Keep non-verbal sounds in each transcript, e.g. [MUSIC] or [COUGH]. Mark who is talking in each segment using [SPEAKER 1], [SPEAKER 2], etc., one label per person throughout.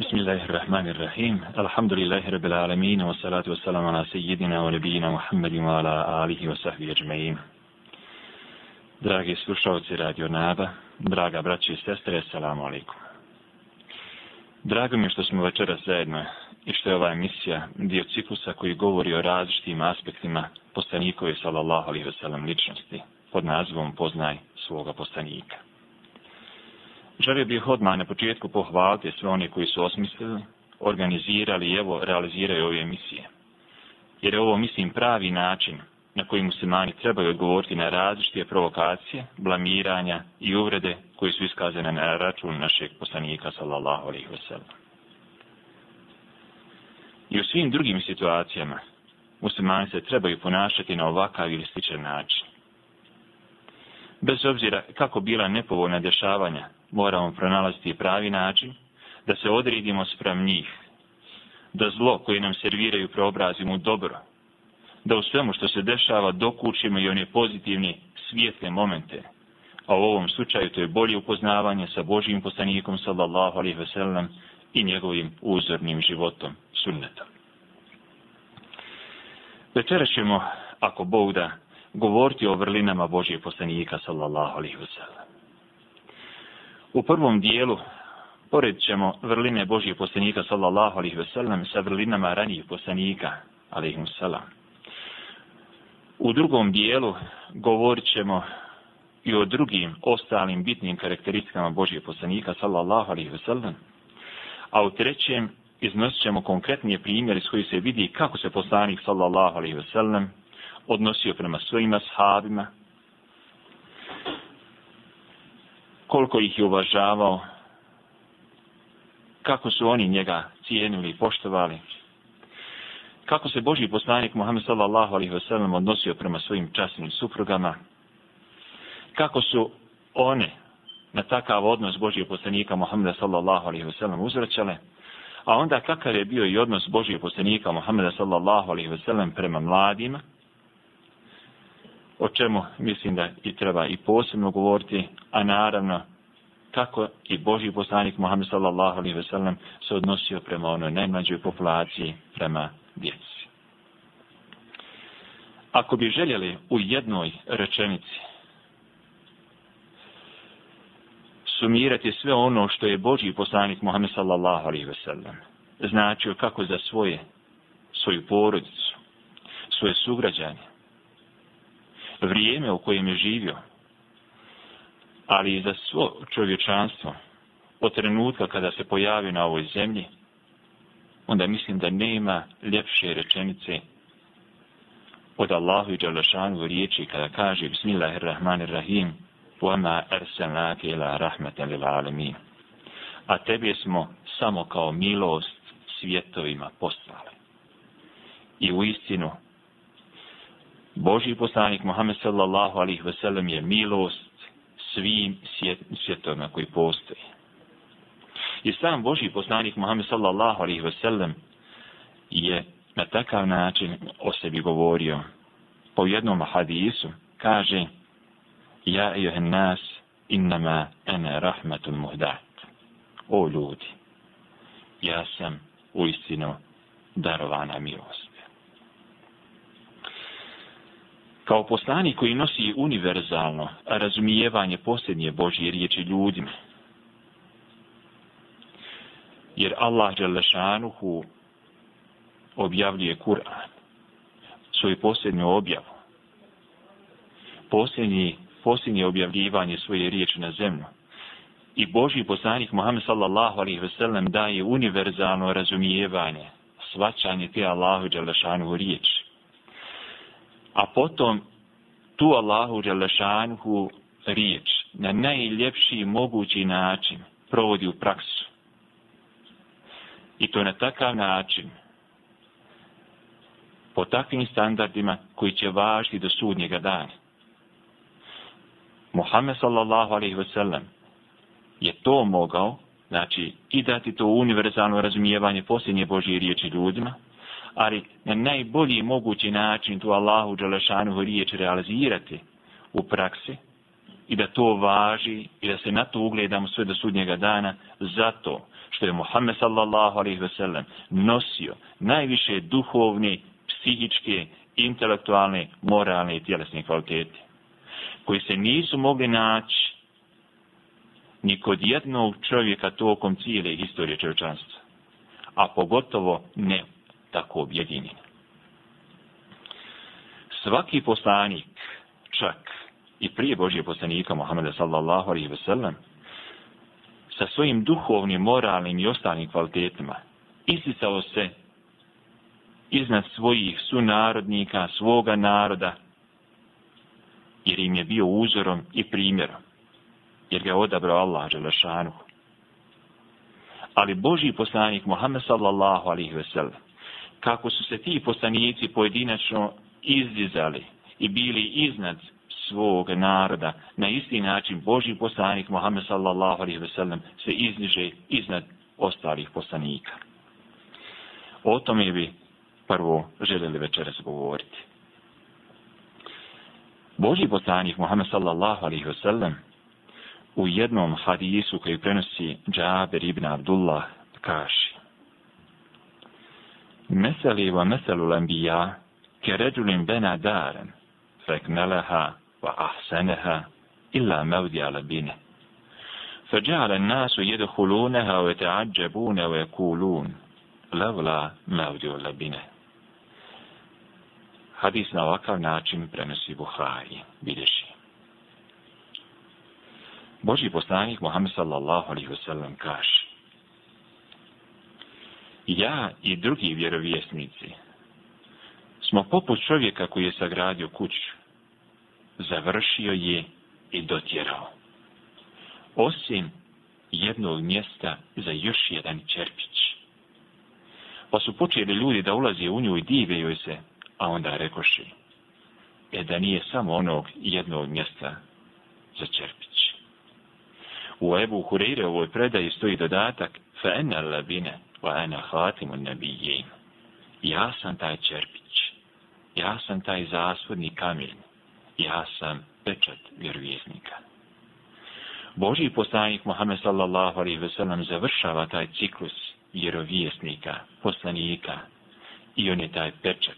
[SPEAKER 1] بسم الله الرحمن الرحيم الحمد لله رب العالمين والصلاة والسلام على سيدنا ونبينا محمد وعلى آله وصحبه أجمعين Dragi slušalci Radio Naba, draga braći i sestre, assalamu alaikum. Drago mi je što smo večera zajedno i što je ova emisija dio ciklusa koji govori o različitim aspektima poslanikove sallallahu alaihi wasallam ličnosti pod nazivom Poznaj svoga poslanika. Želio bih odmah na početku pohvaliti sve one koji su osmislili, organizirali i evo realiziraju ove emisije. Jer je ovo, mislim, pravi način na koji muslimani trebaju odgovoriti na različite provokacije, blamiranja i uvrede koje su iskazane na račun našeg poslanika, sallallahu alaihi wasallam. I u svim drugim situacijama muslimani se trebaju ponašati na ovakav ili sličan način. Bez obzira kako bila nepovoljna dešavanja moramo pronalaziti pravi način, da se odredimo sprem njih, da zlo koje nam serviraju preobrazimo u dobro, da u svemu što se dešava dokučimo i one pozitivne svijetne momente, a u ovom slučaju to je bolje upoznavanje sa Božijim poslanikom sallallahu alaihi ve sellem i njegovim uzornim životom, sunnetom. Večera ćemo, ako Bog da, govoriti o vrlinama Božije poslanika sallallahu alaihi ve sellem. U prvom dijelu pored ćemo vrline Božijeg poslanika sallallahu alaihi ve sellem sa vrlinama ranijih poslanika alaihi ve U drugom dijelu govorit ćemo i o drugim ostalim bitnim karakteristikama Božijeg poslanika sallallahu alaihi ve sellem. A u trećem iznosit ćemo konkretnije primjer iz koji se vidi kako se poslanik sallallahu alaihi ve sellem odnosio prema svojima sahabima, koliko ih je uvažavao, kako su oni njega cijenili i poštovali, kako se Boži poslanik Muhammed sallallahu alaihi wasallam odnosio prema svojim časnim suprugama, kako su one na takav odnos Božijeg poslanika Muhammeda sallallahu alaihi wasallam uzvraćale, a onda kakav je bio i odnos Božijeg poslanika Muhammeda sallallahu alaihi wasallam prema mladima, o čemu mislim da i treba i posebno govoriti, a naravno kako i Boži poslanik Muhammed sallallahu alaihi ve sellem se odnosio prema onoj najmlađoj populaciji, prema djeci. Ako bi željeli u jednoj rečenici sumirati sve ono što je Boži poslanik Muhammed sallallahu alaihi ve sellem značio kako za svoje, svoju porodicu, svoje sugrađanje, vrijeme u kojem je živio, ali i za svo čovječanstvo od trenutka kada se pojavi na ovoj zemlji, onda mislim da nema ljepše rečenice od Allahu i Đalašanu u riječi kada kaže Bismillahirrahmanirrahim وَمَا أَرْسَلْنَاكَ إِلَىٰ رَحْمَةً لِلْعَالَمِينَ A tebe smo samo kao milost svjetovima poslali. I u istinu, Boži poslanik Muhammed sallallahu alihi wasallam je milost svim svjetovima koji postoji. I sam Boži poslanik Muhammed sallallahu alaihi wasallam je na takav način o sebi govorio po pa jednom hadisu kaže ja i johen nas innama ene rahmatun muhdat o ljudi ja sam u istinu darovana milost Kao poslanik koji nosi univerzalno razumijevanje posljednje Božje riječi ljudima. Jer Allah Đalešanuhu objavljuje Kur'an, svoju posljednju objavu, posljednji, posljednje objavljivanje svoje riječi na zemlju. I Boži poslanik Muhammed sallallahu alaihi ve sellem daje univerzalno razumijevanje, svačanje te Allahu Đalešanuhu riječi a potom tu Allahu Đelešanhu riječ na najljepši mogući način provodi u praksu. I to na takav način, po takvim standardima koji će važiti do sudnjega dana. Muhammed sallallahu alaihi ve sellem je to mogao, znači, i dati to univerzalno razumijevanje posljednje Božje riječi ljudima, ali na najbolji mogući način tu Allahu Đalešanu riječ realizirati u praksi i da to važi i da se na to ugledamo sve do sudnjega dana zato što je Muhammed sallallahu alaihi ve sellem nosio najviše duhovne, psihičke, intelektualne, moralne i tjelesne kvalitete koji se nisu mogli naći ni kod jednog čovjeka tokom cijele historije čovječanstva a pogotovo ne tako objedinjene. Svaki poslanik, čak i prije Božje poslanika Muhammeda sallallahu alaihi ve sellem, sa svojim duhovnim, moralnim i ostalim kvalitetima, isticao se iznad svojih sunarodnika, svoga naroda, jer im je bio uzorom i primjerom, jer ga je odabrao Allah Đelešanu. Ali Boži poslanik Muhammed sallallahu alihi veselam kako su se ti poslanici pojedinačno izdizali i bili iznad svog naroda, na isti način Boži poslanik Muhammed sallallahu alaihi ve sellem se izniže iznad ostalih poslanika. O tome bi prvo želeli večeras govoriti. Boži poslanik Muhammed sallallahu alaihi ve sellem u jednom hadisu koji prenosi Džaber ibn Abdullah kaže مثلي ومثل الأنبياء كرجل بنى دارا فأكملها وأحسنها إلا موضع لبنة فجعل الناس يدخلونها ويتعجبون ويقولون لولا موضع لبنة Hadis na ovakav način prenosi Buhari, bideši. Boži poslanik Muhammed sallallahu alaihi wasallam kaže ja i drugi vjerovjesnici smo poput čovjeka koji je sagradio kuću, završio je i dotjerao. Osim jednog mjesta za još jedan čerpić. Pa su počeli ljudi da ulazi u nju i divaju se, a onda rekoši, e da nije samo onog jednog mjesta za čerpić. U Ebu Hureyre ovoj predaji stoji dodatak, fe ena labine, wa ana khatimun nabiyyin. Ja sam taj čerpić. Ja sam taj zasvodni kamen. Ja sam pečat vjerovjesnika. Boži poslanik Muhammed sallallahu alaihi ve sellem završava taj ciklus vjerovjesnika, poslanika i on je taj pečat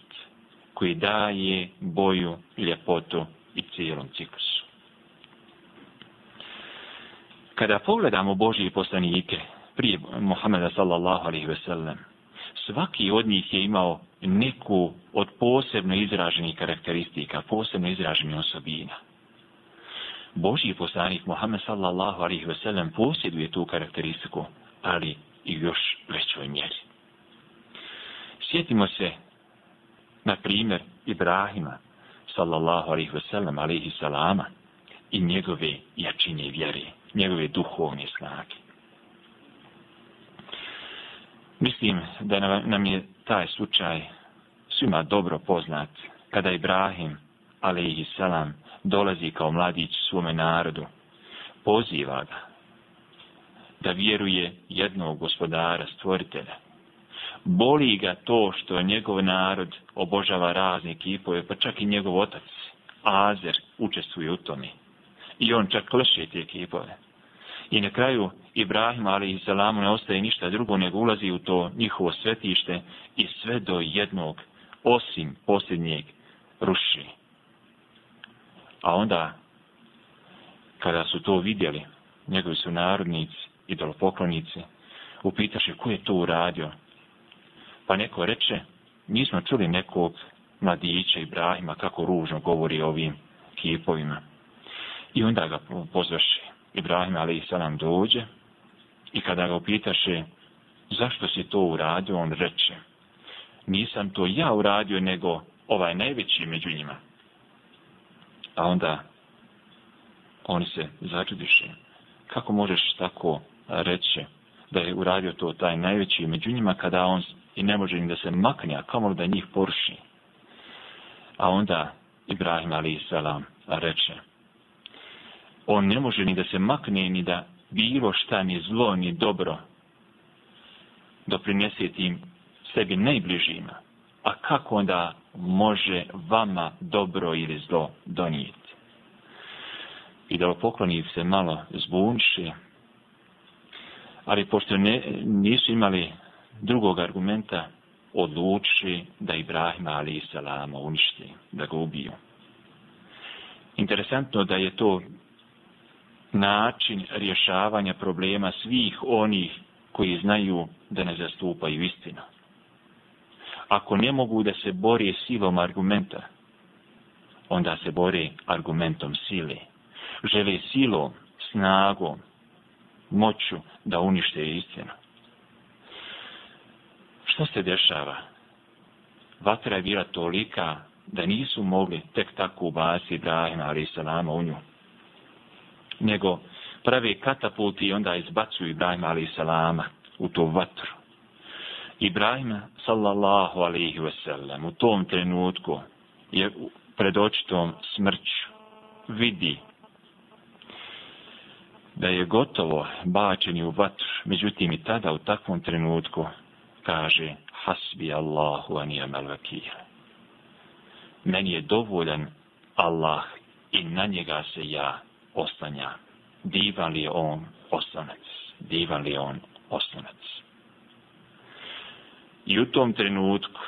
[SPEAKER 1] koji daje boju, ljepotu i cijelom ciklusu. Kada pogledamo Božije poslanike, prije Muhammeda sallallahu alaihi ve sellem. Svaki od njih je imao neku od posebno izraženih karakteristika, posebno izraženih osobina. Božji poslanik Muhammed sallallahu alaihi ve sellem posjeduje tu karakteristiku, ali i još većoj mjeri. Sjetimo se, na primjer, Ibrahima sallallahu alaihi ve sellem, alaihi salama, i njegove jačine vjere, njegove duhovne snage. Mislim da nam je taj slučaj svima dobro poznat kada Ibrahim, ali i Salam, dolazi kao mladić svome narodu, poziva ga da vjeruje jednog gospodara, stvoritelja. Boli ga to što njegov narod obožava razne kipove, pa čak i njegov otac, Azer, učestvuje u tome. I on čak kleše te kipove. I na kraju Ibrahim a.s. ne ostaje ništa drugo nego ulazi u to njihovo svetište i sve do jednog osim posljednjeg ruši. A onda kada su to vidjeli njegovi su narodnici i dolopoklonici upitaše ko je to uradio. Pa neko reče mi smo čuli nekog mladića Ibrahima kako ružno govori ovim kipovima. I onda ga pozvaše. Ibrahim ali i salam dođe i kada ga upitaše zašto si to uradio, on reče nisam to ja uradio nego ovaj najveći među njima. A onda oni se začudiše. Kako možeš tako reći da je uradio to taj najveći među njima kada on i ne može im da se makne, a kamo da njih poruši. A onda Ibrahim alaihissalam reče, on ne može ni da se makne, ni da bilo šta, ni zlo, ni dobro doprinese tim sebi najbližima. A kako onda može vama dobro ili zlo donijeti? I da poklonici se malo zbunše, ali pošto ne, nisu imali drugog argumenta, odluči da Ibrahima ali i Salama uništi, da ga ubiju. Interesantno da je to način rješavanja problema svih onih koji znaju da ne zastupaju istinu. Ako ne mogu da se bore silom argumenta, onda se bore argumentom sile. Žele silom, snagom, moću da unište istinu. Što se dešava? Vatra je bila tolika da nisu mogli tek tako ubasi Ibrahima, ali i salama u nju nego prave katapult i onda izbacuju Ibrahima alaih salama u tu vatru. Ibrahima sallallahu alaihi wasallam u tom trenutku je pred očitom smrću vidi da je gotovo bačeni u vatru. Međutim i tada u takvom trenutku kaže hasbi Allahu anijam al -vakir. Meni je dovoljan Allah i na njega se ja oslanja. Divan li je on oslanac? Divan li je on oslanac? I u tom trenutku,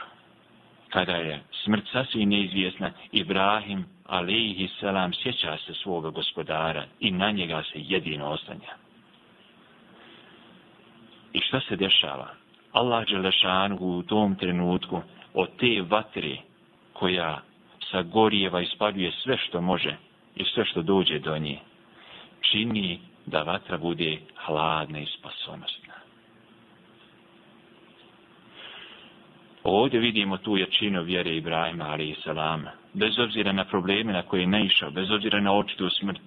[SPEAKER 1] kada je smrt sasvim neizvjesna, Ibrahim, alaihi selam, sjeća se svoga gospodara i na njega se jedino oslanja. I šta se dešava? Allah Đelešanu u tom trenutku od te vatre koja sagorijeva i spaljuje sve što može – i sve što dođe do nje, čini da vatra bude hladna i spasonosna. Ovdje vidimo tu jačinu vjere Ibrahima, ali i salama. Bez obzira na probleme na koje je naišao, bez obzira na očitu smrt,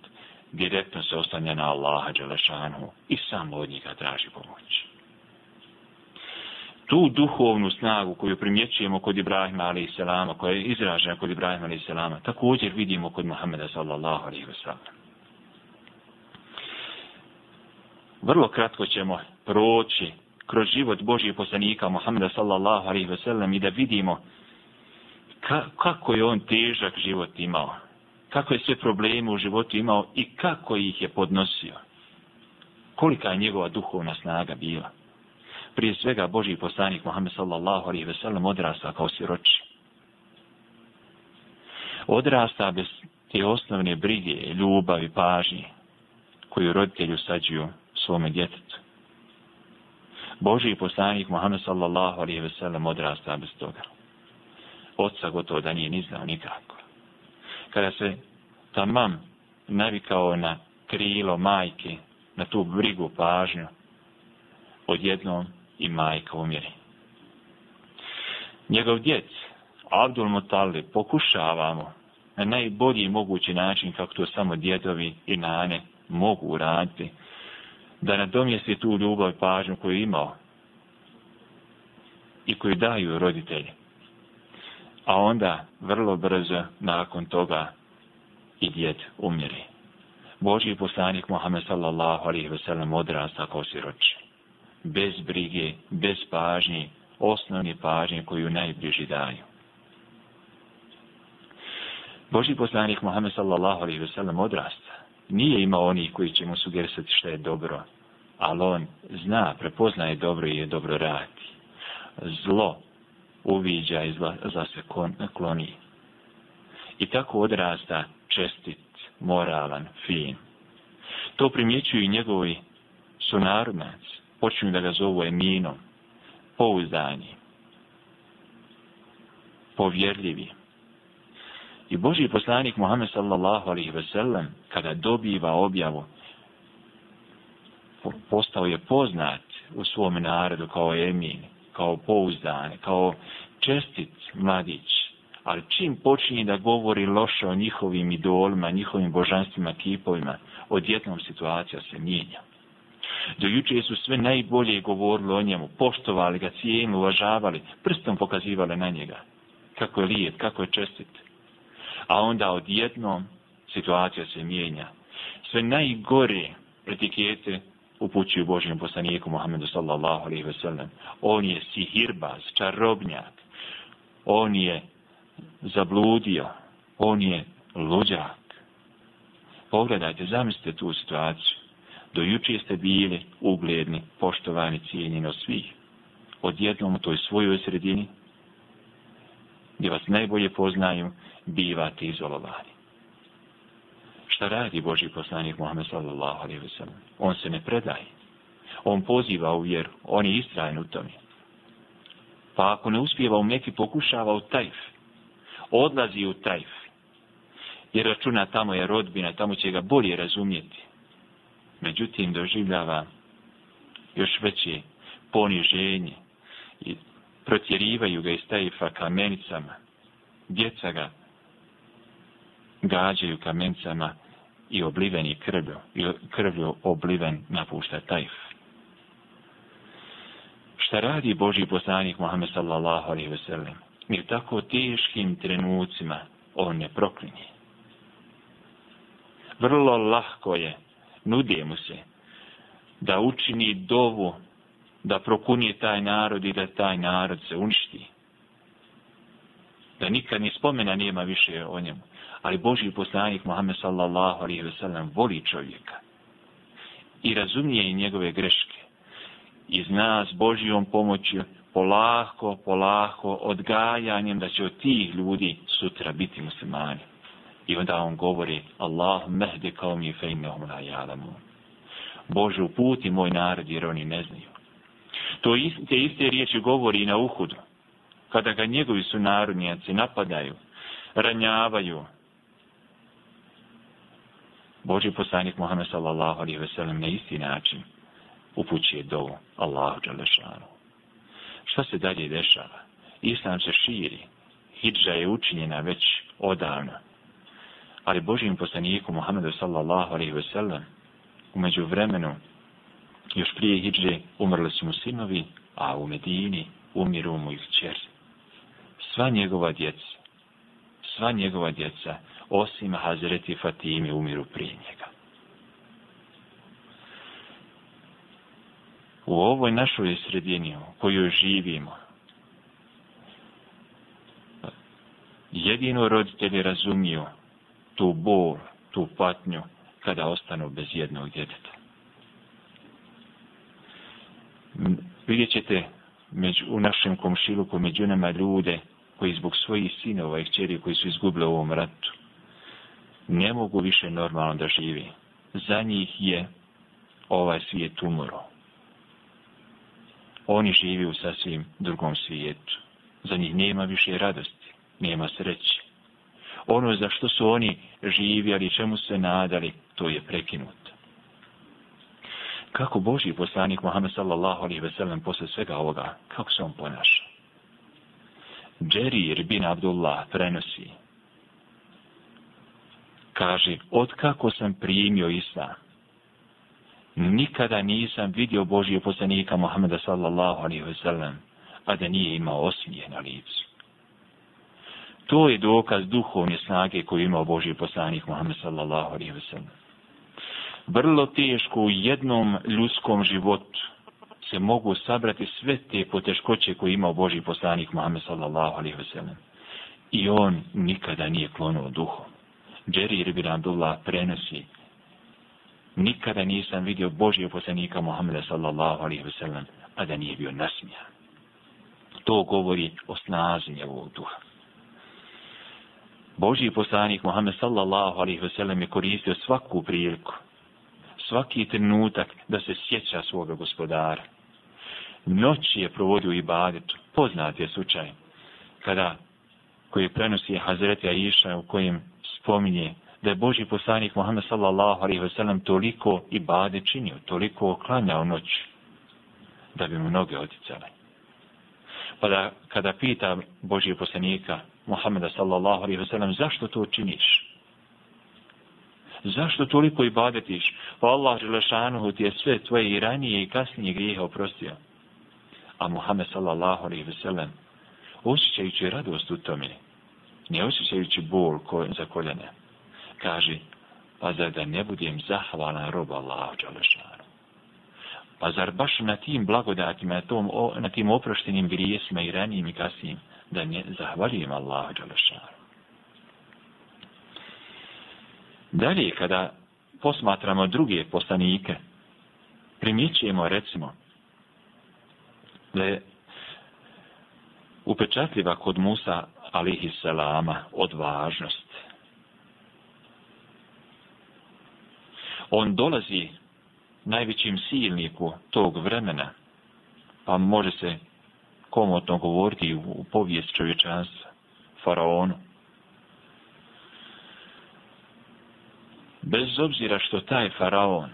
[SPEAKER 1] direktno se oslanja na Allaha Đelešanu i samo od njega traži pomoći tu duhovnu snagu koju primjećujemo kod Ibrahima alaih selama, koja je izražena kod Ibrahima alaih selama, također vidimo kod Muhammeda sallallahu alaihi wa sallam. Vrlo kratko ćemo proći kroz život Božih poslanika Muhammeda sallallahu alaihi wa sallam i da vidimo ka, kako je on težak život imao, kako je sve probleme u životu imao i kako ih je podnosio. Kolika je njegova duhovna snaga bila prije svega Boži poslanik Muhammed sallallahu alaihi ve sellem odrasta kao siroči. Odrasta bez te osnovne brige, ljubavi, pažnje koju roditelji usađuju svome djetetu. Boži poslanik Muhammed sallallahu alaihi ve sellem odrasta bez toga. Otca gotovo da nije ni znao nikako. Kada se ta mam navikao na krilo majke, na tu brigu, pažnju, odjednom i majka umiri. Njegov djec, Abdul Motali, pokušavamo na najbolji mogući način kako to samo djedovi i nane mogu uraditi, da nadomjesti tu ljubav i pažnju koju je imao i koju daju roditelji. A onda, vrlo brzo, nakon toga i djed umiri. Boži poslanik Muhammed sallallahu alaihi ve sellem odrasta kao siroće bez brige, bez pažnje, osnovne pažnje koju najbliži daju. Boži poslanik Muhammed sallallahu alaihi wasallam odrasta. Nije imao oni koji će mu sugerisati šta je dobro, ali on zna, prepoznaje dobro i je dobro radi. Zlo uviđa i zla, zla se kloni. I tako odrasta čestit, moralan, fin. To primjećuju i njegovi sunarodnaci počnu da ga zovu Eminom, pouzdani, povjerljivi. I Boži poslanik Muhammed sallallahu alaihi ve sellem, kada dobiva objavu, postao je poznat u svom narodu kao Emin, kao pouzdan, kao čestit mladić. Ali čim počinje da govori loše o njihovim idolima, njihovim božanstvima, kipovima, odjetnom situacija se mijenja. Do juče su sve najbolje govorili o njemu, poštovali ga, cijenili, uvažavali, prstom pokazivali na njega. Kako je lijep, kako je čestit. A onda odjednom situacija se mijenja. Sve najgore etikete upućuju Božijem poslaniku Muhammedu sallallahu alaihi ve sellem. On je sihirbaz, čarobnjak. On je zabludio. On je luđak. Pogledajte, zamislite tu situaciju do juče ste bili ugledni, poštovani, cijenjeni od svih. Odjednom u toj svojoj sredini, gdje vas najbolje poznaju, bivate izolovani. Šta radi Boži poslanik Muhammed sallallahu alaihi wasallam? On se ne predaje. On poziva u vjeru. On je istrajen u tome. Pa ako ne uspijeva u Meki, pokušava u Tajf. Odlazi u Tajf. Jer računa tamo je rodbina, tamo će ga bolje razumijeti međutim doživljava još veće poniženje i protjerivaju ga iz tajfa kamencama. Djeca ga gađaju kamencama i obliven je krvlju, i krvlju obliven napušta tajf. Šta radi Boži poslanik Muhammed sallallahu alaihi wasallam? Mi u tako teškim trenucima on ne proklinje. Vrlo lahko je nude mu se da učini dovu da prokunje taj narod i da taj narod se uništi. Da nikad ni spomena nema više o njemu. Ali Boži poslanik Muhammed sallallahu alaihi ve sellem voli čovjeka i razumije i njegove greške. I zna s Božijom pomoći polako, polako, odgajanjem da će od tih ljudi sutra biti muslimani. I onda on govori, Allah mehdi kao mi fe innehum la jalamu. Bože, uputi moj narod jer oni ne znaju. To iste, iste riječi govori i na Uhudu. Kada ga njegovi su narodnjaci napadaju, ranjavaju, Boži poslanik Muhammed sallallahu alaihi ve sellem na isti način upućuje do Allahu dželešanu. Šta se dalje dešava? Islam se širi. Hidža je učinjena već odavno ali Božijim poslaniku Muhammedu sallallahu alaihi ve sellem, umeđu vremenu, još prije hijđe, umrli su mu sinovi, a u Medini umiru mu ih čer. Sva njegova djeca, sva njegova djeca, osim Hazreti Fatimi, umiru prije njega. U ovoj našoj sredini, u kojoj živimo, jedino roditelji razumiju tu bol, tu patnju, kada ostanu bez jednog djeteta. Vidjet ćete među, u našem komšiluku među nama ljude koji zbog svojih sinova i čeri koji su izgubili u ovom ratu, ne mogu više normalno da živi. Za njih je ovaj svijet umro. Oni živi u sasvim drugom svijetu. Za njih nema više radosti, nema sreće ono za što su oni živjeli, čemu se nadali, to je prekinuto. Kako Boži poslanik Muhammed sallallahu alaihi ve sellem posle svega ovoga, kako se on ponaša? Džerir bin Abdullah prenosi, kaže, otkako sam primio Isa, nikada nisam vidio Božije poslanika Muhammeda sallallahu alaihi ve sellem, a da nije imao osmijeh na licu to je dokaz duhovne snage koju imao Boži poslanik Muhammed sallallahu alaihi wa sallam. Vrlo teško u jednom ljudskom životu se mogu sabrati sve te poteškoće koje imao Boži poslanik Muhammed sallallahu alaihi wa sallam. I on nikada nije klonuo duhom. Džeri Ribir Abdullah prenosi Nikada nisam vidio Božje poslanika Muhammeda sallallahu alaihi wa sallam, a da nije bio nasmijan. To govori o snazi njegovog duha. Božji poslanik Muhammed sallallahu alaihi wasallam je koristio svaku priliku, svaki trenutak da se sjeća svoga gospodara. Noć je provodio i badetu, poznat je slučaj, kada koji prenosi Hazreti Aisha u kojem spominje da je Božji poslanik Muhammed sallallahu alaihi wasallam toliko i bade činio, toliko oklanjao noć, da bi mu noge oticale. Pa da, kada pita Božji poslanika Muhammeda sallallahu alaihi wasallam, zašto to činiš? Zašto toliko ibadetiš? Pa Allah Želešanuhu ti je sve tvoje i ranije i kasnije grijehe oprostio. A Muhammed sallallahu alaihi wasallam, osjećajući radost u tome, ne osjećajući bol za koljene, kaže, pa zar da ne budem zahvalan roba Allah Đalešanu. Pa zar baš na tim blagodatima, na, tom, na tim oproštenim grijesima i ranijim i kasnijim, da ne zahvalim Allaha Đalešanu. Dalje, kada posmatramo druge poslanike, primjećujemo recimo da je upečatljiva kod Musa alihi selama odvažnost. On dolazi najvećim silniku tog vremena, pa može se komotno govoriti u povijest čovječanstva, faraonu. Bez obzira što taj faraon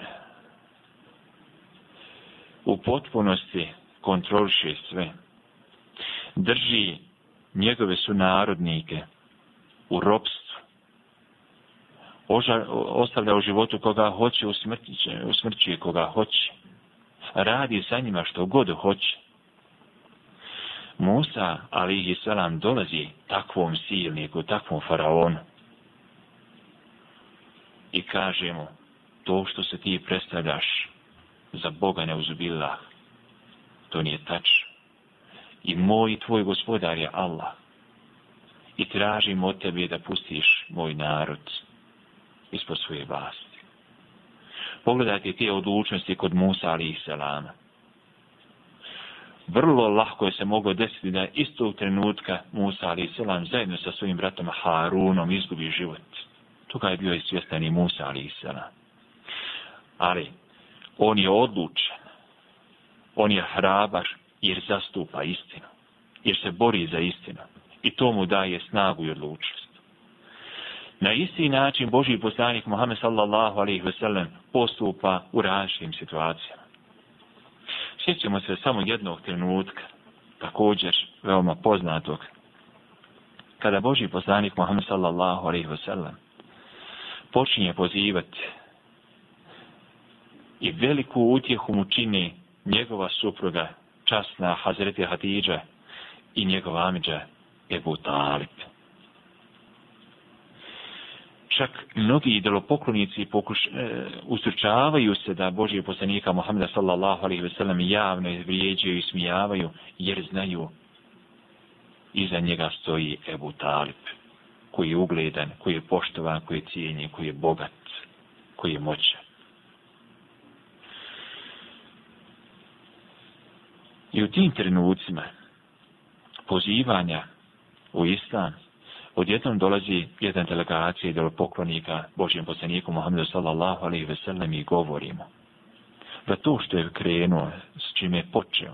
[SPEAKER 1] u potpunosti kontroliše sve, drži njegove sunarodnike u ropstvu, ostavlja u životu koga hoće, u smrći, u smrći koga hoće, radi sa njima što god hoće, Musa, ali ih i selam, dolazi takvom silniku, takvom faraonu. I kaže mu, to što se ti predstavljaš za Boga neuzubila, to nije tač. I moj tvoj gospodar je Allah. I tražim od tebe da pustiš moj narod ispod svoje vlasti. Pogledajte te odlučnosti kod Musa, ali i selama vrlo lahko je se moglo desiti da je istog trenutka Musa ali selam zajedno sa svojim bratom Harunom izgubi život. Toga je bio i svjestan i Musa ali selam. Ali on je odlučen, on je hrabar jer zastupa istinu, jer se bori za istinu i to mu daje snagu i odlučnost. Na isti način Boži poslanik Muhammed sallallahu alaihi ve sellem postupa u različitim situacijama. Sjećamo se samo jednog trenutka, također veoma poznatog, kada Boži poslanik Muhammed sallallahu alaihi wa sallam počinje pozivati i veliku utjehu mu čini njegova supruga, časna Hazreti Hatidža i njegova amidža Ebu Talib. Ta čak mnogi idolopoklonici pokuš, e, ustručavaju se da Božije poslanika Muhammeda sallallahu alaihi ve sellem javno izvrijeđaju i smijavaju jer znaju iza njega stoji Ebu Talib koji je ugledan, koji je poštovan, koji je cijenjen, koji je bogat, koji je moćan. I u tim trenucima pozivanja u islam Odjednom dolazi jedna delegacija do poklonika Božjem poslaniku Muhammedu sallallahu alaihi ve sellem i govorimo da to što je krenuo, s čime je počeo,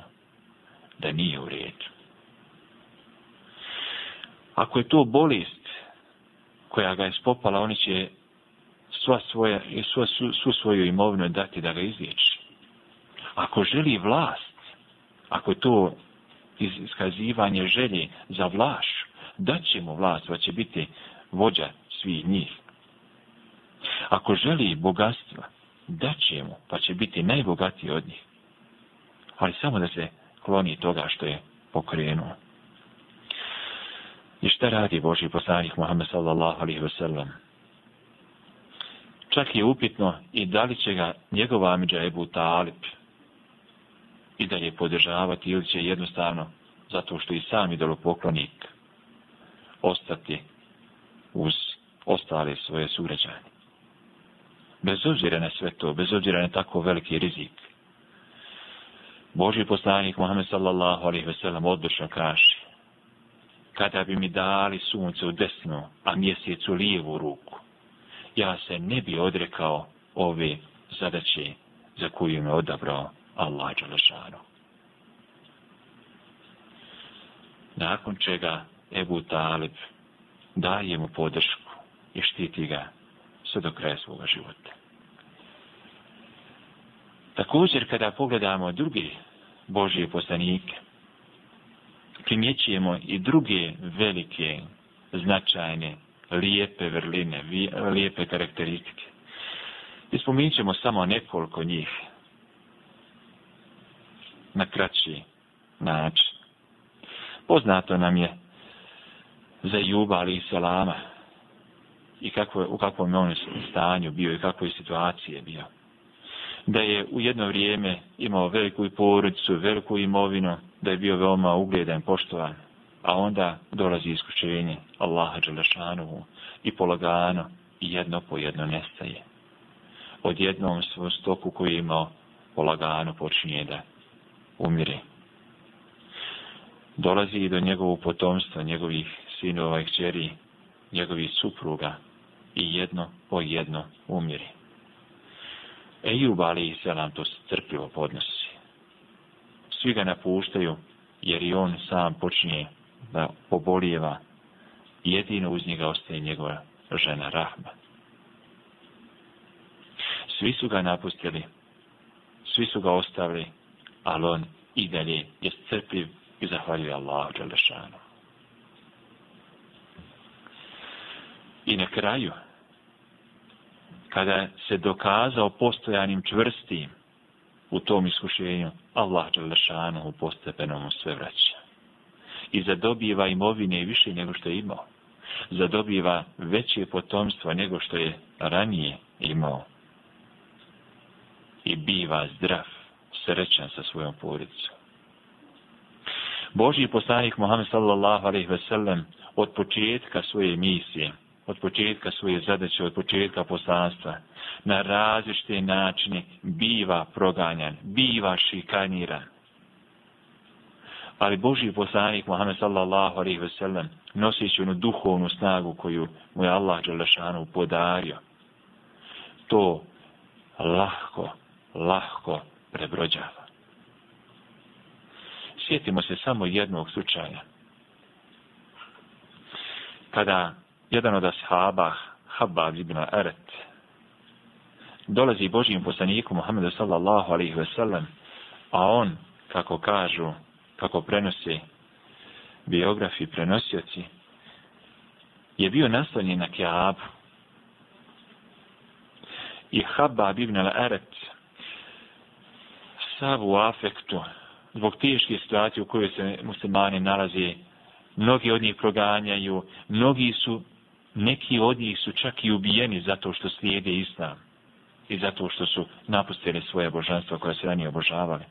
[SPEAKER 1] da nije u redu. Ako je to bolest koja ga je spopala, oni će sva svoja, sva, su, svu svoju imovinu dati da ga izliječi. Ako želi vlast, ako je to iskazivanje želje za vlašu, da ćemo vlast, pa će biti vođa svih njih. Ako želi bogatstva, da ćemo, pa će biti najbogatiji od njih. Ali samo da se kloni toga što je pokrenuo. I šta radi Boži poslanik Muhammed sallallahu alaihi wasallam? Čak je upitno i da li će ga njegova amidža Ebu Talib i da je podržavati ili će jednostavno zato što i sam idolopoklonik ostati uz ostale svoje sugrađane. Bez obzira na sve to, bez obzira na tako veliki rizik, Boži poslanik Muhammed sallallahu alaihi ve sellem odlično kaže kada bi mi dali sunce u desnu, a mjesec u lijevu ruku, ja se ne bi odrekao ove zadaće za koju me odabrao Allah Đalešanu. Nakon čega Ebu Talib, daje mu podršku i štiti ga sve do kraja svoga života. Također, kada pogledamo druge Božije poslanike, primjećujemo i druge velike, značajne, lijepe vrline, lijepe karakteristike. Ispominit ćemo samo nekoliko njih na kraći način. Poznato nam je za Juba ali i Salama i kako, u kakvom je on stanju bio i kakvoj situaciji je bio. Da je u jedno vrijeme imao veliku porodicu, veliku imovinu, da je bio veoma ugledan, poštovan. A onda dolazi iskušenje Allaha Đelešanovu i polagano i jedno po jedno nestaje. Od jednom svom stoku koji je imao polagano počinje da umire. Dolazi i do njegovog potomstva, njegovih sinova i kćeri, njegovi supruga i jedno po jedno umiri. Ejub Ali i Selam to strpljivo podnosi. Svi ga napuštaju, jer i on sam počinje da obolijeva. Jedino uz njega ostaje njegova žena Rahma. Svi su ga napustili, svi su ga ostavili, ali on i dalje je strpljiv i zahvaljuje Allahu Đalešanu. I na kraju, kada se dokazao postojanim čvrstim u tom iskušenju, Allah Đalešanu u postepeno mu sve vraća. I zadobiva imovine više nego što je imao. Zadobiva veće potomstvo nego što je ranije imao. I biva zdrav, srećan sa svojom poricom. Božji poslanik Muhammed sallallahu alaihi ve sellem od početka svoje misije od početka svoje zadeće, od početka poslanstva, na različite načine biva proganjan, biva šikaniran. Ali Boži poslanik Muhammed sallallahu alaihi ve sellem nosići onu duhovnu snagu koju mu je Allah Đalešanu podario, to lahko, lahko prebrođava. Sjetimo se samo jednog slučaja. Kada jedan od ashaba, Habab ibn Aret, dolazi Božijim poslaniku Muhammedu sallallahu alaihi ve sellem, a on, kako kažu, kako prenose biografi, prenosioci, je bio naslanjen na Kaabu. I Habab ibn Aret, sav u afektu, zbog teške situacije u kojoj se muslimani nalazi, mnogi od njih proganjaju, mnogi su neki od njih su čak i ubijeni zato što slijede islam i zato što su napustili svoje božanstvo koje se ranije obožavali.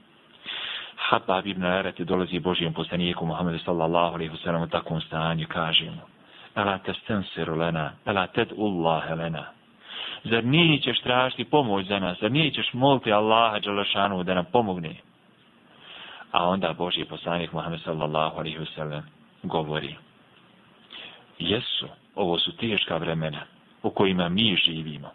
[SPEAKER 1] Habab ibn Arat dolazi Božijem poslaniku Muhammedu sallallahu alaihi wa sallam u takvom stanju, kaže mu, Ela te stensiru lena, ela ted ullaha lena. Zar nije ćeš tražiti pomoć za nas, zar nije ćeš moliti Allaha Đalašanu da nam pomogne? A onda Božji poslanik Muhammed sallallahu alaihi wa sallam govori, Jesu, ovo su teška vremena u kojima mi živimo.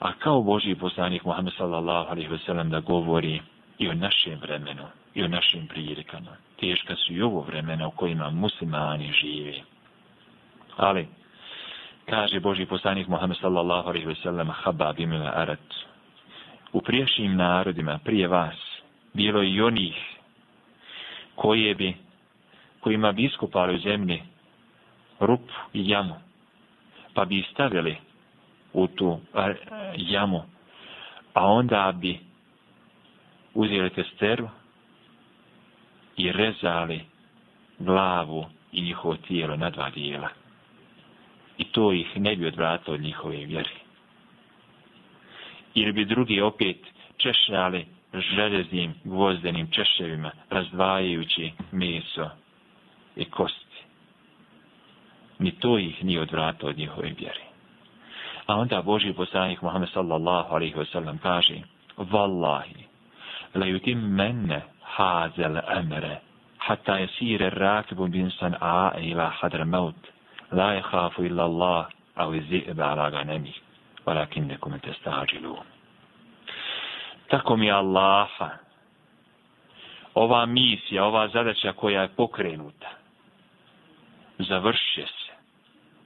[SPEAKER 1] A kao Boži poslanik Muhammed sallallahu alaihi wasallam da govori i o našem vremenu, i o našim prilikama. Teška su i ovo vremena u kojima muslimani žive. Ali, kaže Boži poslanik Muhammed sallallahu alaihi wasallam habab imel arat. U priješnjim narodima, prije vas, bilo i onih koje bi kojima bi iskupali u zemlji rup i jamu, pa bi stavili u tu e, e, jamu, a onda bi uzeli testeru i rezali glavu i njihovo tijelo na dva dijela. I to ih ne bi odvratilo od njihove vjeri. Ili bi drugi opet češljali železnim gvozdenim češljevima, razdvajajući meso i kosti. Ni to ih nije odvrata od njihove vjere. A onda Boži poslanik Muhammed sallallahu alaihi wasallam kaže Wallahi, la yutim menne hazel emre hatta jesire rakibu bin san a ila hadra maut la je hafu illa Allah au zi'be ala ga nemi walakin nekome te stađilu. Tako mi Allaha, ova misija, ova zadaća koja je pokrenuta, završuje se,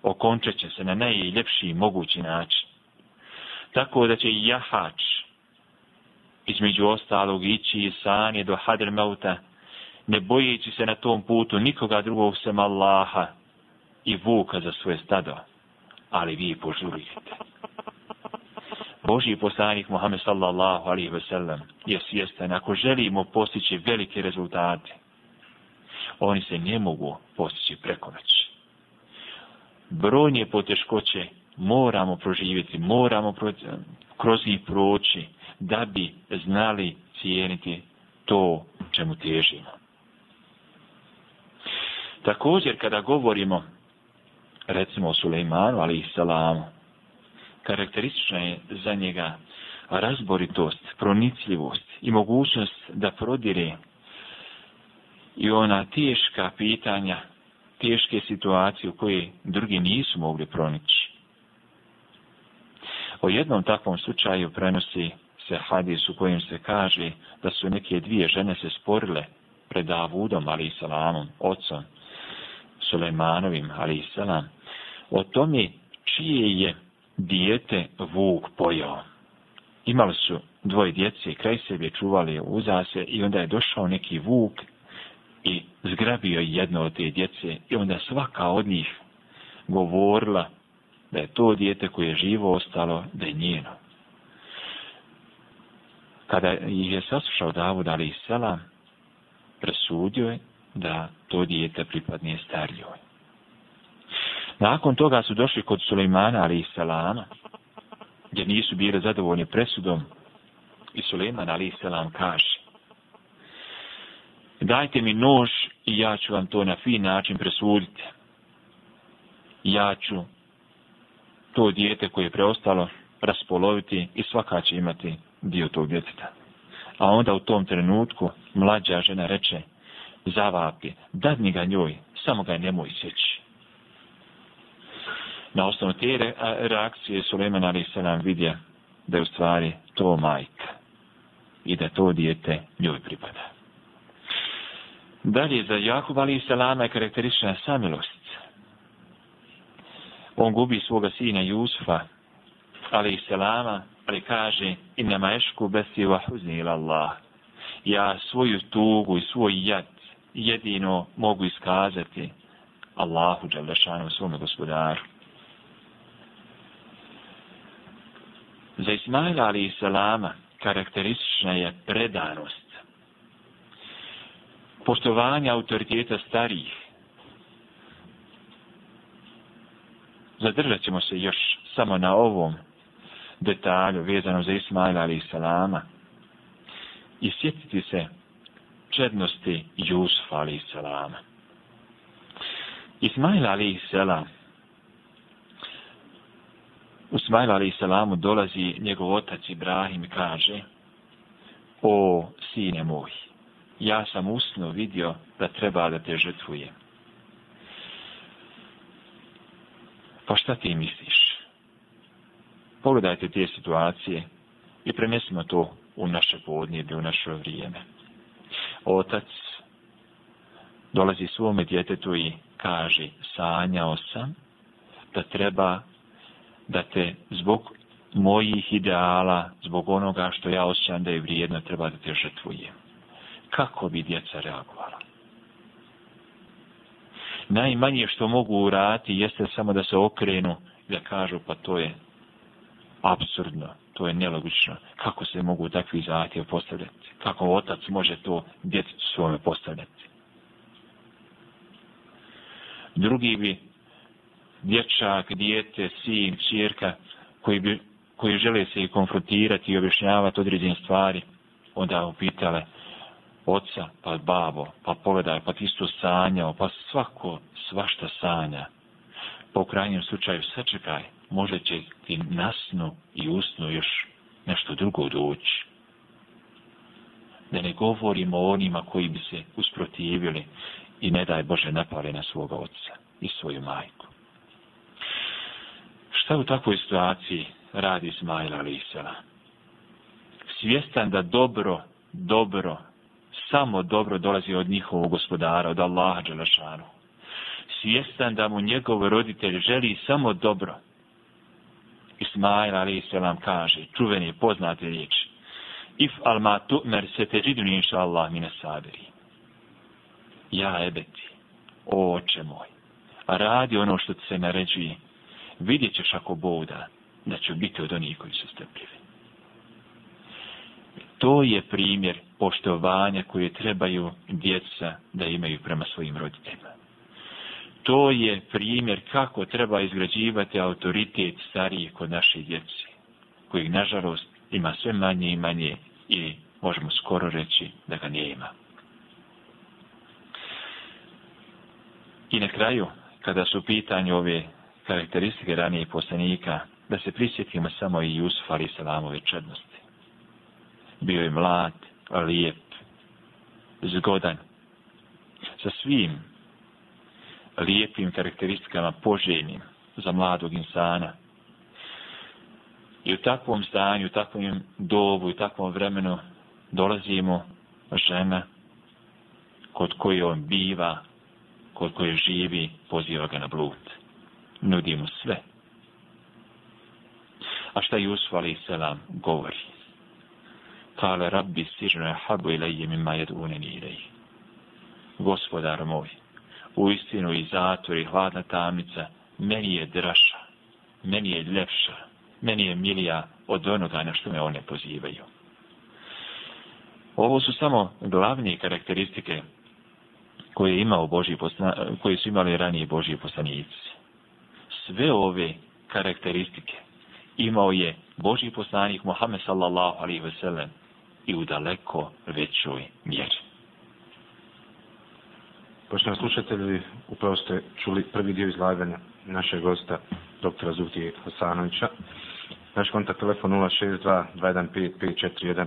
[SPEAKER 1] okončat će se na najljepši mogući način. Tako da će jahač između ostalog ići iz sanje do hadrmeuta, ne bojeći se na tom putu nikoga drugog sem Allaha i vuka za svoje stado, ali vi požurite. Boži poslanik Muhammed sallallahu alihi wasallam je svjestan, ako želimo postići velike rezultate, oni se ne mogu postići preko noći. Brojnije poteškoće moramo proživjeti, moramo kroz njih proći da bi znali cijeniti to čemu težimo. Također kada govorimo recimo o Sulejmanu, ali i Salamu, karakteristična je za njega razboritost, pronicljivost i mogućnost da prodire i ona teška pitanja, teške situacije u koje drugi nisu mogli pronići. O jednom takvom slučaju prenosi se hadis u kojem se kaže da su neke dvije žene se sporile pred Davudom, ali i salamom, ocom, Sulejmanovim, ali i salam, o tome čije je dijete vuk pojao. Imali su dvoje djece kraj sebe, čuvali uzase i onda je došao neki vuk i zgrabio jedno od te djece i onda svaka od njih govorila da je to dijete koje je živo ostalo, da je njeno. Kada ih je saslušao Davud Ali i Selam, presudio je da to dijete pripadne starljoj. Nakon toga su došli kod Sulejmana Ali i Selama, gdje nisu bili zadovoljni presudom i Sulejman Ali i Selam kaže dajte mi nož i ja ću vam to na fin način presuditi. Ja ću to dijete koje je preostalo raspoloviti i svaka će imati dio tog djeteta. A onda u tom trenutku mlađa žena reče, zavapi, dadni ga njoj, samo ga nemoj sjeći. Na osnovu te reakcije Suleman Ali Selam vidje da je u stvari to majka i da to dijete njoj pripada. Dalje, za Jakub Ali Selama je karakterična samilost. On gubi svoga sina Jusufa, Ali Selama, ali kaže, in nema ešku besi vahuzni Allah. Ja svoju tugu i svoj jad jedino mogu iskazati Allahu Đalešanu, svome gospodaru. Za Ismaila Ali Selama karakteristična je predanost poštovanja autoriteta starijih. Zadržat ćemo se još samo na ovom detalju vezano za Ismaila ali i Salama i sjetiti se čednosti Jusufa ali i Salama. Ismail ali i Salam U Ismail ali i Salamu dolazi njegov otac Ibrahim i kaže O sine moji ja sam usno vidio da treba da te žrtvujem. Pa šta ti misliš? Pogledajte te situacije i prenesimo to u naše podnijede, u naše vrijeme. Otac dolazi svome djetetu i kaže, sanjao sam da treba da te zbog mojih ideala, zbog onoga što ja osjećam da je vrijedno, treba da te žrtvujem kako bi djeca reagovala. Najmanje što mogu urati jeste samo da se okrenu i da kažu pa to je absurdno, to je nelogično. Kako se mogu takvi zahtjev postavljati? Kako otac može to djeti svome postavljati? Drugi bi dječak, dijete, sin, čirka, koji, bi, koji žele se i konfrontirati i objašnjavati određene stvari, onda upitale, pitale, oca, pa babo, pa pogledaj, pa ti su sanjao, pa svako svašta sanja. Pa u krajnjem slučaju sačekaj, možda će ti nasnu i usnu još nešto drugo doći. Da ne govorimo o onima koji bi se usprotivili i ne daj Bože napali na svoga oca i svoju majku. Šta u takvoj situaciji radi Ismajla Lisela? Svjestan da dobro, dobro samo dobro dolazi od njihovog gospodara, od Allaha Đelešanu. Svjestan da mu njegov roditelj želi samo dobro. Ismail a.s. kaže, čuveni poznate riječi, if al ma tu'mer se te židu inša Allah mine sabiri. Ja ebeti, oče moj, a radi ono što ti se naređuje, vidjet ćeš ako bouda da ću biti od onih koji su strpljivi to je primjer poštovanja koje trebaju djeca da imaju prema svojim roditeljima. To je primjer kako treba izgrađivati autoritet starije kod naše djece, kojih nažalost ima sve manje i manje i možemo skoro reći da ga nije ima. I na kraju, kada su u pitanju ove karakteristike ranije poslanika, da se prisjetimo samo i Jusuf Ali Salamove čednosti bio je mlad, lijep, zgodan, sa svim lijepim karakteristikama poželjnim za mladog insana. I u takvom stanju, u takvom dobu, u takvom vremenu dolazimo žena kod koje on biva, kod koje živi, poziva ga na blud. Nudimo sve. A šta Jusuf Ali Selam govori? Kale rabbi sirno je habu ilaje mima jed uneni ilaj. Gospodar moj, u istinu i zatvor i hladna tamnica, meni je draša, meni je ljepša, meni je milija od onoga na što me one pozivaju. Ovo su samo glavne karakteristike koje, imao Boži posna, koje su imali ranije Božji poslanici. Sve ove karakteristike imao je Božji poslanik Muhammed sallallahu alaihi ve sellem i u daleko većoj mjeri.
[SPEAKER 2] Poštovani slušatelji, upravo ste čuli prvi dio izlaganja našeg gosta, doktora Zutije Hasanovića. Naš kontakt telefon 062-215-541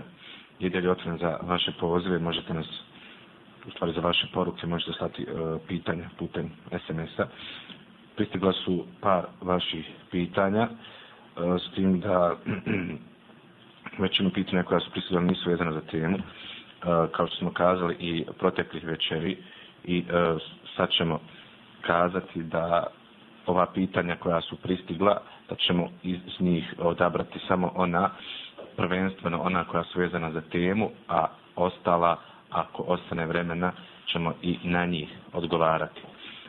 [SPEAKER 2] je djelj otvoren za vaše pozive. Možete nas, u stvari za vaše poruke, možete slati e, pitanja putem SMS-a. Pristigla su par vaših pitanja, e, s tim da [CLEARS THROAT] većinu pitanja koja su prisutila nisu vezana za temu. E, kao što smo kazali i proteklih večeri i e, sad ćemo kazati da ova pitanja koja su pristigla, da ćemo iz njih odabrati samo ona, prvenstveno ona koja su vezana za temu, a ostala, ako ostane vremena, ćemo i na njih odgovarati.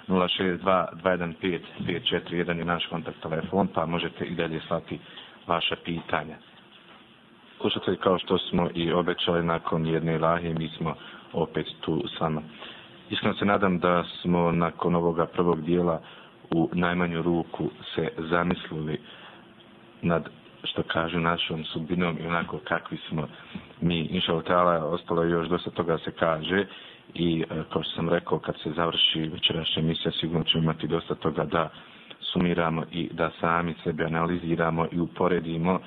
[SPEAKER 2] 062-215-541 je naš kontakt telefon, pa možete i dalje slati vaše pitanja slušatelji, kao što smo i obećali nakon jedne ilahije, mi smo opet tu sama. Iskreno se nadam da smo nakon ovoga prvog dijela u najmanju ruku se zamislili nad što kažu našom sudbinom i onako kakvi smo mi inšalotala, ostalo je još dosta toga se kaže i e, kao što sam rekao kad se završi večerašnja emisija sigurno ćemo imati dosta toga da sumiramo i da sami sebe analiziramo i uporedimo uh,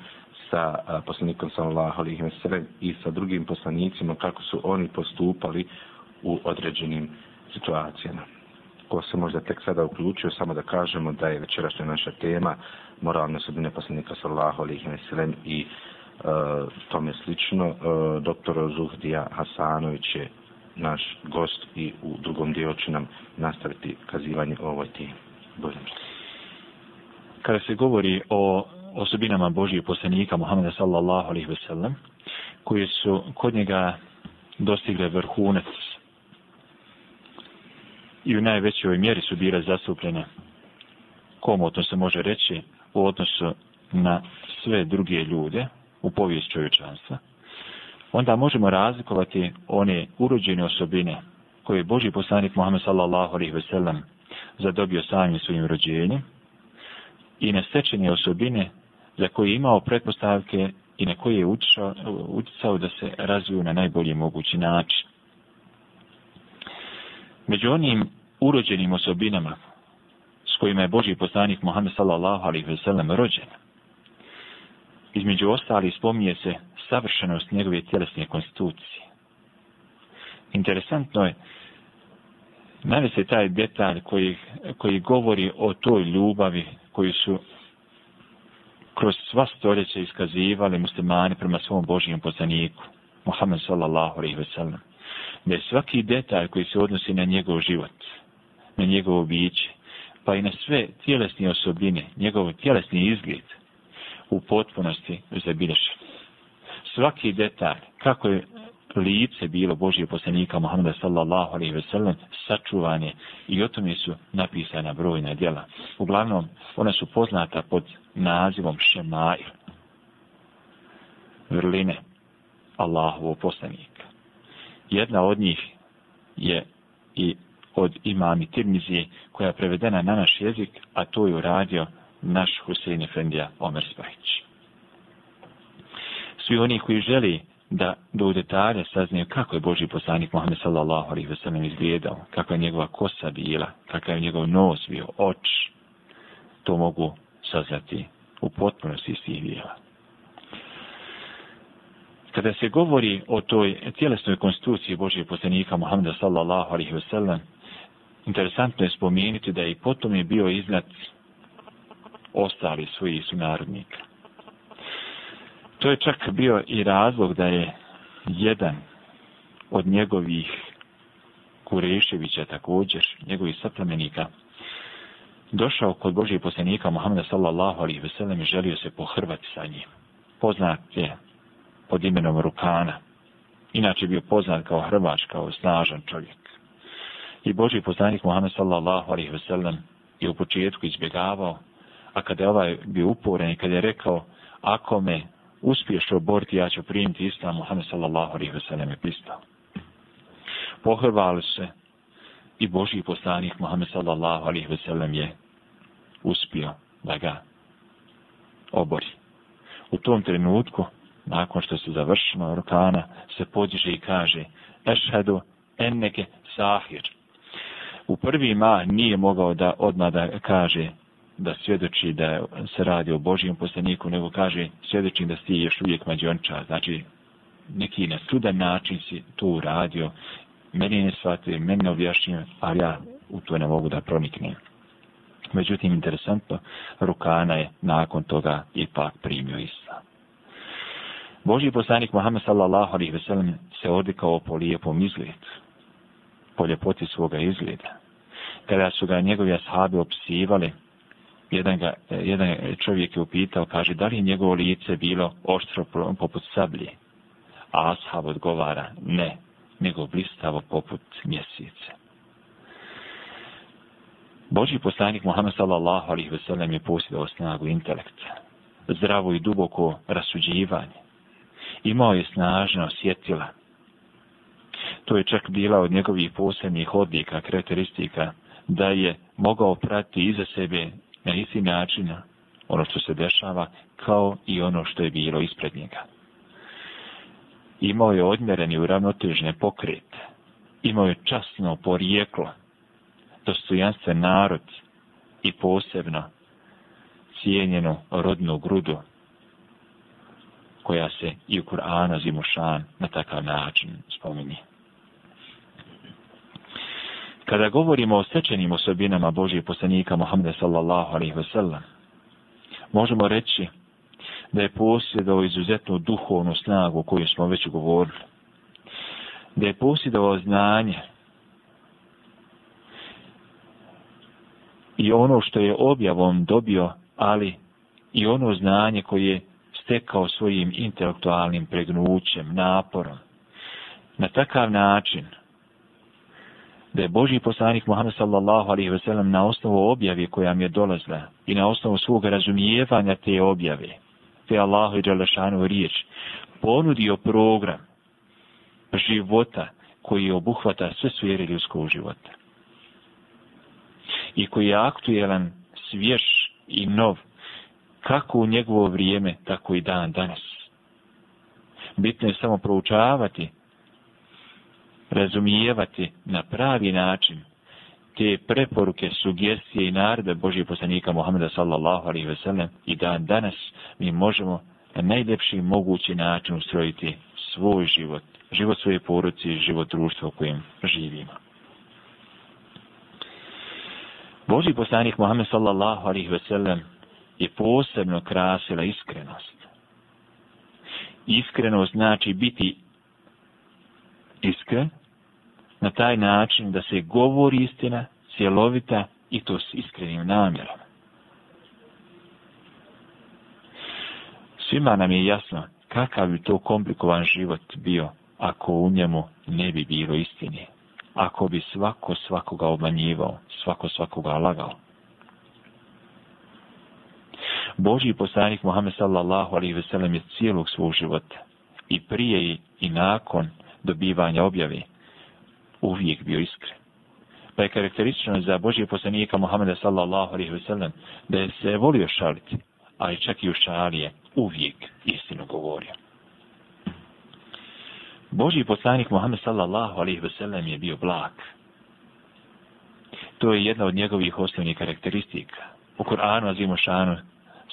[SPEAKER 2] sa poslanikom sallallahu alejhi ve sellem i sa drugim poslanicima kako su oni postupali u određenim situacijama. Ko se možda tek sada uključio, samo da kažemo da je večerašnja naša tema moralne osobine poslanika sallallahu alejhi ve sellem i e, tome slično e, doktor Zuhdija Hasanović je naš gost i u drugom dijelu će nam nastaviti kazivanje o ovoj temi. Bože. Kada se govori o osobinama Božijeg poslanika Muhammeda sallallahu alaihi ve sellem, koje su kod njega dostigle vrhunac i u najvećoj mjeri su bile zastupljene komu o se može reći u odnosu na sve druge ljude u povijest čovječanstva, onda možemo razlikovati one urođene osobine koje je Boži poslanik Muhammed sallallahu alaihi ve sellem zadobio samim svojim rođenjem i na osobine za koji je imao pretpostavke i na koji je utjecao da se razviju na najbolji mogući način. Među onim urođenim osobinama s kojima je Boži poslanik Muhammed sallallahu alaihi ve sellem rođen, između ostali spominje se savršenost njegove tjelesne konstitucije. Interesantno je Nadje se taj detalj koji, koji govori o toj ljubavi koju su kroz sva stoljeća iskazivali muslimani prema svom Božijem poslaniku, Muhammed sallallahu alaihi ve sellem, da je svaki detalj koji se odnosi na njegov život, na njegov biće, pa i na sve tjelesne osobine, njegov tjelesni izgled, u potpunosti zabilješen. Svaki detalj, kako je lice bilo Božije poslanika Muhammeda sallallahu alaihi ve sellem sačuvan je i o tome su napisana brojna djela. Uglavnom, ona su poznata pod nazivom Šemail. Vrline Allahovo poslanika. Jedna od njih je i od imami Tirmizije koja je prevedena na naš jezik, a to je uradio naš Husein Efendija Omer Spajić. Svi oni koji želi da, da u detalje saznaju kako je Boži poslanik Muhammed sallallahu alaihi wasallam izgledao, kakva je njegova kosa bila, kakav je njegov nos bio, oč, to mogu saznati u potpunosti iz tih vijela. Kada se govori o toj tjelesnoj konstituciji Božijeg poslanika Muhammeda sallallahu alaihi wasallam, interesantno je spomenuti da je i potom je bio iznad ostali svojih sunarodnika. To je čak bio i razlog da je jedan od njegovih Kureševića također, njegovih saplemenika, došao kod Božije posljednika Muhammeda sallallahu alihi veselem i želio se pohrvati sa njim. Poznat je pod imenom Rukana. Inače bio poznat kao hrvač, kao snažan čovjek. I Boži poznanik Muhammed sallallahu alaihi wasallam je u početku izbjegavao, a kada je ovaj bio uporen i kada je rekao, ako me uspiješ oborti, ja ću primiti islam, Muhammed sallallahu alaihi wa sallam je pristao. Pohrvali se i Boži poslanik Muhammed sallallahu alaihi wa sallam je uspio da ga obori. U tom trenutku, nakon što se završeno rukana, se podiže i kaže Ešhedu enneke sahir. U prvi mah nije mogao da odmah da kaže da svjedoči da se radi o Božijem poslaniku, nego kaže svjedočim da si još uvijek mađonča. Znači, neki na sudan način si to uradio. Meni ne shvate, meni ne objašnjuje, ali ja u to ne mogu da proniknem. Međutim, interesantno, Rukana je nakon toga ipak primio islam. Boži poslanik Muhammed sallallahu alaihi veselam se odikao po lijepom izgledu, po ljepoti svoga izgleda. Kada su ga njegovi ashabi opsivali, Jedan, ga, jedan čovjek je upitao, kaže, da li je njegovo lice bilo oštro poput sablje? A ashab odgovara, ne, nego blistavo poput mjesece. Boži poslanik Muhammed sallallahu alaihi wasallam je posjedao snagu intelekta, zdravo i duboko rasuđivanje. Imao je snažna osjetila. To je čak bila od njegovih posebnih odlika, karakteristika, da je mogao prati iza sebe na isti način ono što se dešava kao i ono što je bilo ispred njega. Imao je odmeren i uravnotežne pokrete. Imao je časno porijeklo, dostojanstven narod i posebno cijenjenu rodnu grudu koja se i u Kur'anu Zimušan na takav način spominje. Kada govorimo o sečenim osobinama Božije poslanika Muhammeda sallallahu alaihi ve sellem, možemo reći da je posjedao izuzetnu duhovnu snagu o kojoj smo već govorili, da je posjedao znanje i ono što je objavom dobio, ali i ono znanje koje je stekao svojim intelektualnim pregnućem, naporom. Na takav način, da je Boži poslanik Muhammed sallallahu alaihi ve sellem na osnovu objave koja mi je dolazla i na osnovu svog razumijevanja te objave, te Allahu i Đalešanu riječ, ponudio program života koji obuhvata sve svijere ljudskog života i koji je aktuelan, svjež i nov, kako u njegovo vrijeme, tako i dan danas. Bitno je samo proučavati razumijevati na pravi način te preporuke, sugestije i narode Božije poslanika Muhammeda sallallahu alaihi ve sellem i dan danas mi možemo na najljepši mogući način ustrojiti svoj život, život svoje poruci i život društva u kojem živimo. Boži poslanik Muhammed sallallahu alaihi ve sellem je posebno krasila iskrenost. Iskrenost znači biti iskren, na taj način da se govori istina, cjelovita i to s iskrenim namjerom. Svima nam je jasno kakav bi to komplikovan život bio ako u njemu ne bi bilo istine, ako bi svako svakoga obmanjivao, svako svakoga lagao. Boži poslanik Muhammed sallallahu alaihi ve sellem je cijelog svog života i prije i nakon dobivanja objave uvijek bio iskren. Pa je karakteristično za Božije poslanika Muhammeda sallallahu alaihi wasallam da je se volio šaliti, ali čak i u šalije uvijek istinu govorio. Božji poslanik Muhammed sallallahu alaihi wasallam je bio blag. To je jedna od njegovih osnovnih karakteristika. U Kur'anu Azimu Šanu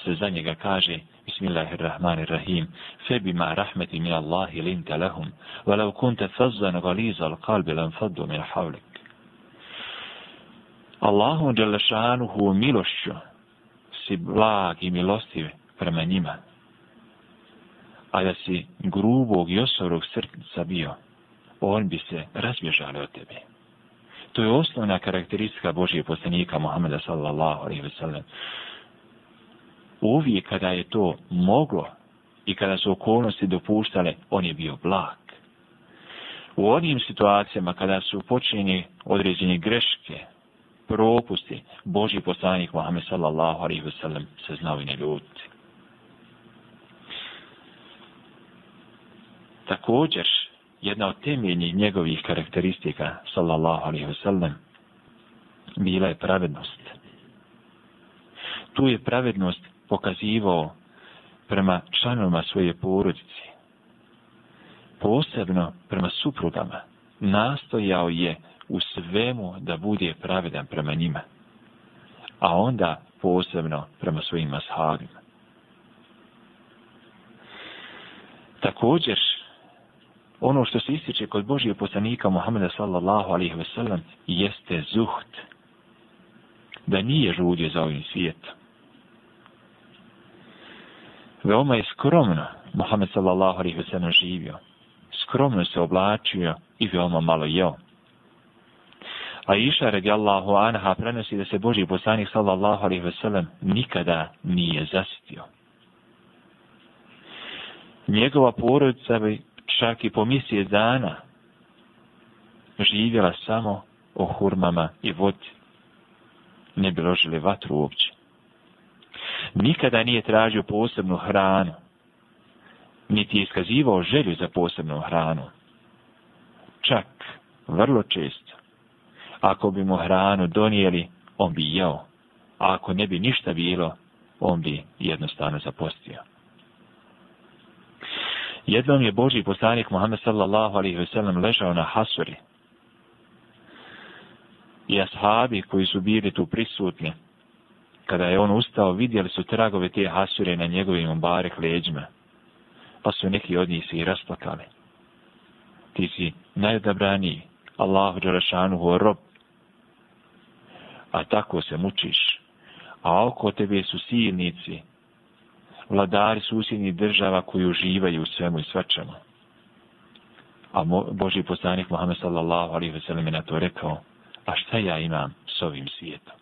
[SPEAKER 2] se za njega kaže بسم الله الرحمن الرحيم فبما رحمة من الله لنت لهم ولو كنت فزا غليظ القلب لانفضوا من حولك الله جل شانه ميلوش سبلاك ميلوستي فرمانيما a da si grubog i osorog srca bio, on bi se razbježali od tebe. To je osnovna karakteristika Božije poslanika Muhammeda sallallahu alaihi wa sallam uvijek kada je to moglo i kada su okolnosti dopuštale, on je bio blag. U onim situacijama kada su počinjeni određene greške, propusti, Boži poslanik Muhammed sallallahu alaihi wa sallam se znao i ne ljuti. Također, jedna od temeljnih njegovih karakteristika, sallallahu alaihi wa sallam, bila je pravednost. Tu je pravednost pokazivao prema članovima svoje porodice, posebno prema suprugama, nastojao je u svemu da bude pravedan prema njima, a onda posebno prema svojim ashabima. Također, ono što se ističe kod Božije poslanika Muhammeda sallallahu alaihi ve sellem jeste zuht, da nije žudio za ovim svijetom. Veoma je skromno Mohamed sallallahu alaihi wa sallam živio. Skromno se oblačio i veoma malo jeo. A iša radijallahu anha prenosi da se Boži poslanik sallallahu alaihi wa sallam nikada nije zasitio. Njegova porodica bi čak i po misije dana živjela samo o hurmama i vodi. Ne bi ložili vatru uopće nikada nije tražio posebnu hranu, niti je iskazivao želju za posebnu hranu. Čak, vrlo često, ako bi mu hranu donijeli, on bi jeo, a ako ne bi ništa bilo, on bi jednostavno zapostio. Jednom je Boži poslanik Muhammed sallallahu alaihi ve sellem ležao na Hasuri. I ashabi koji su bili tu prisutni, Kada je on ustao, vidjeli su tragove te hasure na njegovim umbarek leđima, pa su neki od njih se i rasplakali. Ti si najodabraniji, Allah Đorašanu ho rob, a tako se mučiš, a oko tebe su silnici, vladari susjednih država koji uživaju u svemu i svačemu. A Boži poslanik Muhammed sallallahu alaihi ve sellem je na to rekao, a šta ja imam s ovim svijetom?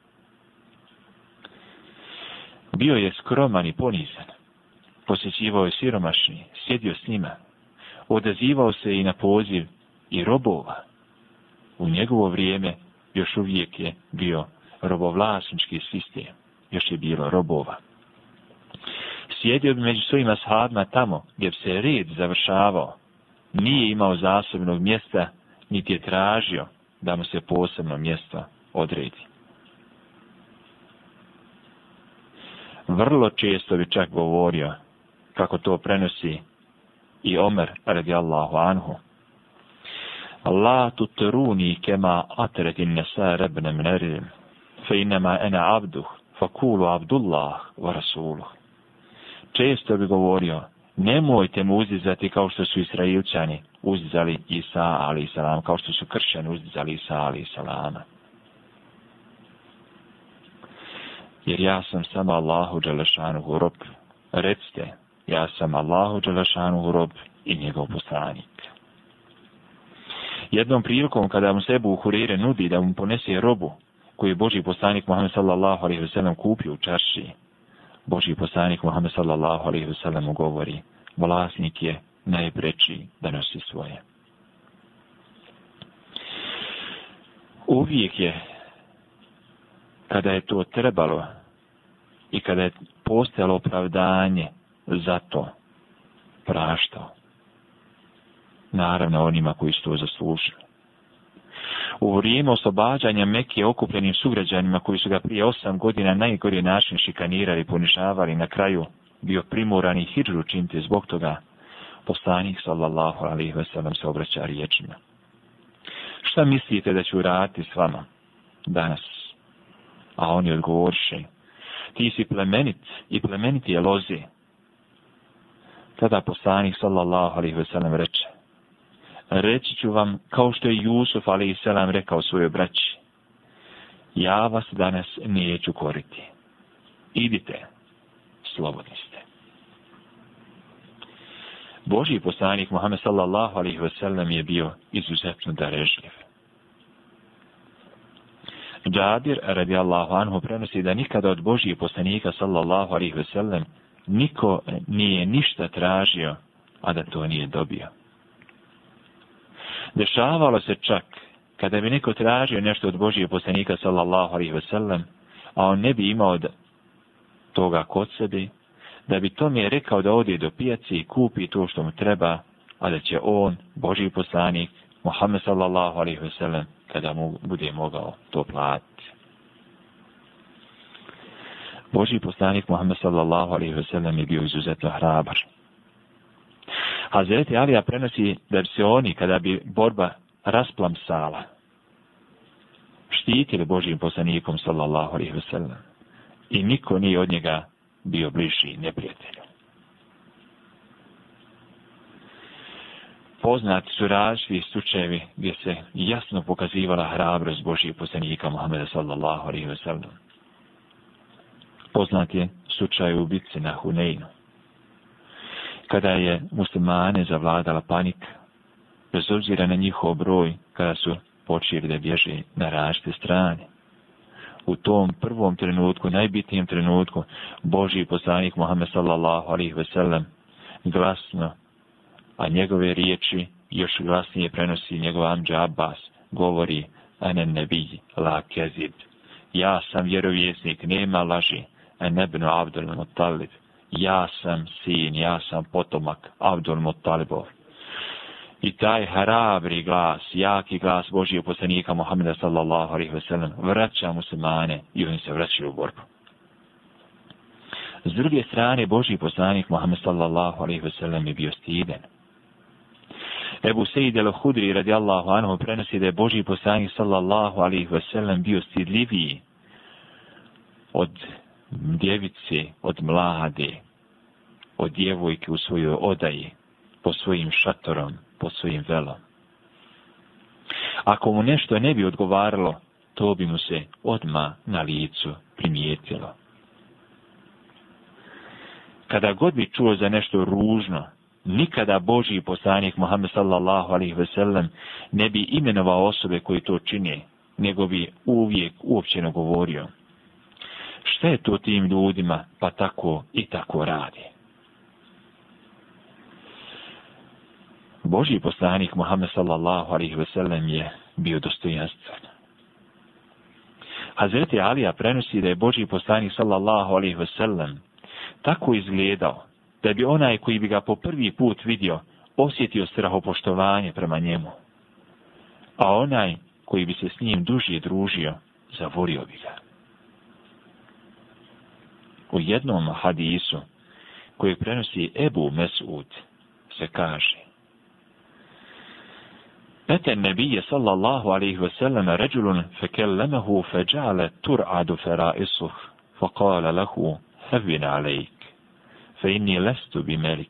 [SPEAKER 2] Bio je skroman i ponizan. Posjećivao je siromašni, sjedio s njima. Odazivao se i na poziv i robova. U njegovo vrijeme još uvijek je bio robovlasnički sistem. Još je bilo robova. Sjedio bi među svojima shabima tamo gdje bi se red završavao. Nije imao zasobnog mjesta, niti je tražio da mu se posebno mjesto odredi. vrlo često bi čak govorio, kako to prenosi i Omer radijallahu anhu. La tutruni kema atretin nesa rebne mnerim, fe inema ene abduh, fakulu abdullah wa rasuluh. Često bi govorio, nemojte mu uzizati kao što su Israilčani uzizali Isa alaih salam, kao što su kršćani uzizali Isa alaih salama. jer ja sam samo Allahu Đelešanuhu rob. Recite, ja sam Allahu Đelešanuhu rob i njegov poslanik. Jednom prilikom kada mu sebu u Hurire nudi da mu ponese robu koju je Boži poslanik Muhammed sallallahu alaihi ve sellem kupio u čaši, Boži poslanik Muhammed sallallahu alaihi ve sellem govori, vlasnik je najpreći da nosi svoje. Uvijek je kada je to trebalo i kada je postojalo opravdanje za to praštao. Naravno onima koji su to zaslužili. U vrijeme oslobađanja Mekije okupljenim sugrađanima koji su ga prije osam godina najgorije način šikanirali i ponižavali na kraju bio primoran i hijđu učiniti zbog toga poslanik sallallahu alaihi wasallam se obraća riječima. Šta mislite da ću raditi s vama danas? A oni odgovoriše, ti si plemenit i plemeniti je loze. Tada poslanik sallallahu alaihi ve sellem reče, reći ću vam kao što je Jusuf alaihi sellem rekao svojoj braći, ja vas danas neću koriti. Idite, slobodni ste. Božji poslanik Muhammed sallallahu alaihi ve sellem je bio izuzetno darežljiv. Džabir radijallahu anhu prenosi da nikada od Božije poslanika sallallahu alaihi veselem niko nije ništa tražio, a da to nije dobio. Dešavalo se čak kada bi neko tražio nešto od Božije poslanika sallallahu alaihi veselem, a on ne bi imao da toga kod sebi, da bi to mi je rekao da ode do pijaci i kupi to što mu treba, a da će on, Božji poslanik, Muhammed sallallahu alaihi veselem, kada mu bude mogao to platiti. Boži poslanik Muhammed sallallahu alaihi ve sellem je bio izuzetno hrabar. Hazreti Alija prenosi da bi se oni, kada bi borba rasplamsala, štitili Božim poslanikom sallallahu alaihi ve sellem i niko nije od njega bio bliži neprijatelju. poznati su različiti slučajevi gdje se jasno pokazivala hrabrost Božije poslanika Muhammeda sallallahu alaihi wa sallam. Poznat je slučaj u bitci na Huneinu. Kada je muslimane zavladala panik, bez obzira na njihov broj, kada su počeli da bježe na različite strane. U tom prvom trenutku, najbitnijem trenutku, Božiji poslanik Muhammed sallallahu alaihi wa sallam glasno a njegove riječi još glasnije prenosi njegov Amđa Abbas, govori ane nebi la kezid. Ja sam vjerovjesnik, nema laži, a nebno Abdul Muttalib. Ja sam sin, ja sam potomak Abdul Muttalibov. I taj harabri glas, jaki glas Božijeg poslanika Muhammeda sallallahu alaihi ve sellem, vraća muslimane i oni se vraćaju u borbu. S druge strane, Božji poslanik Muhammed sallallahu alaihi ve sellem je bio stiden. Ebu Sejid el-Hudri radijallahu anhu prenosi da je Boži poslanik sallallahu alihi wasallam bio stidljiviji od djevice, od mlade, od djevojke u svojoj odaji, po svojim šatorom, po svojim velom. Ako mu nešto ne bi odgovaralo, to bi mu se odma na licu primijetilo. Kada god bi čuo za nešto ružno, nikada Boži poslanik Muhammed sallallahu alaihi ve sellem ne bi imenovao osobe koje to čine, nego bi uvijek uopćeno govorio. Šta je to tim ljudima, pa tako i tako radi? Boži poslanik Muhammed sallallahu alaihi ve sellem je bio dostojanstven. Hazreti Alija prenosi da je Boži poslanik sallallahu alaihi ve sellem tako izgledao da bi onaj koji bi ga po prvi put vidio osjetio strahopoštovanje prema njemu. A onaj koji bi se s njim duže družio, zavorio bi ga. U jednom hadisu koji prenosi Ebu Mesud se kaže Ete nebije sallallahu alaihi ve selleme ređulun fekellemehu feđale tur'adu fera isuh fa kala lehu hevina alaik فإني لست بملك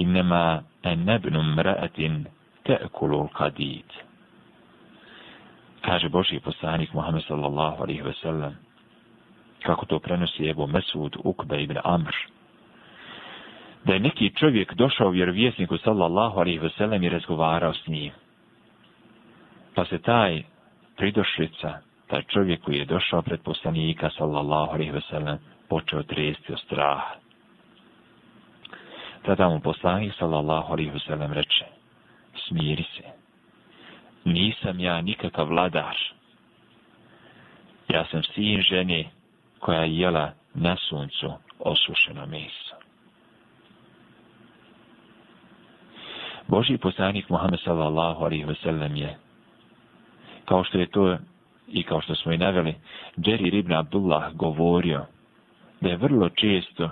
[SPEAKER 2] إنما أنا ابن امرأة تأكل القديد Kaže Boži poslanik Muhammed sallallahu alaihi ve sellem, kako to prenosi Ebu Mesud, Ukbe ibn Amr, da je neki čovjek došao vjerovjesniku sallallahu alaihi ve sellem i razgovarao s njim. Pa se taj pridošlica, taj čovjek koji je došao pred poslanika sallallahu alaihi ve sellem, počeo tresti od straha. Tada mu poslanik sallallahu alaihi wasallam reče, smiri se, nisam ja nikakav vladar. Ja sam sin žene koja je jela na suncu osušeno meso. Boži poslanik Muhammed sallallahu alaihi wasallam je, kao što je to i kao što smo i naveli, Jerry Ibn Abdullah govorio da je vrlo često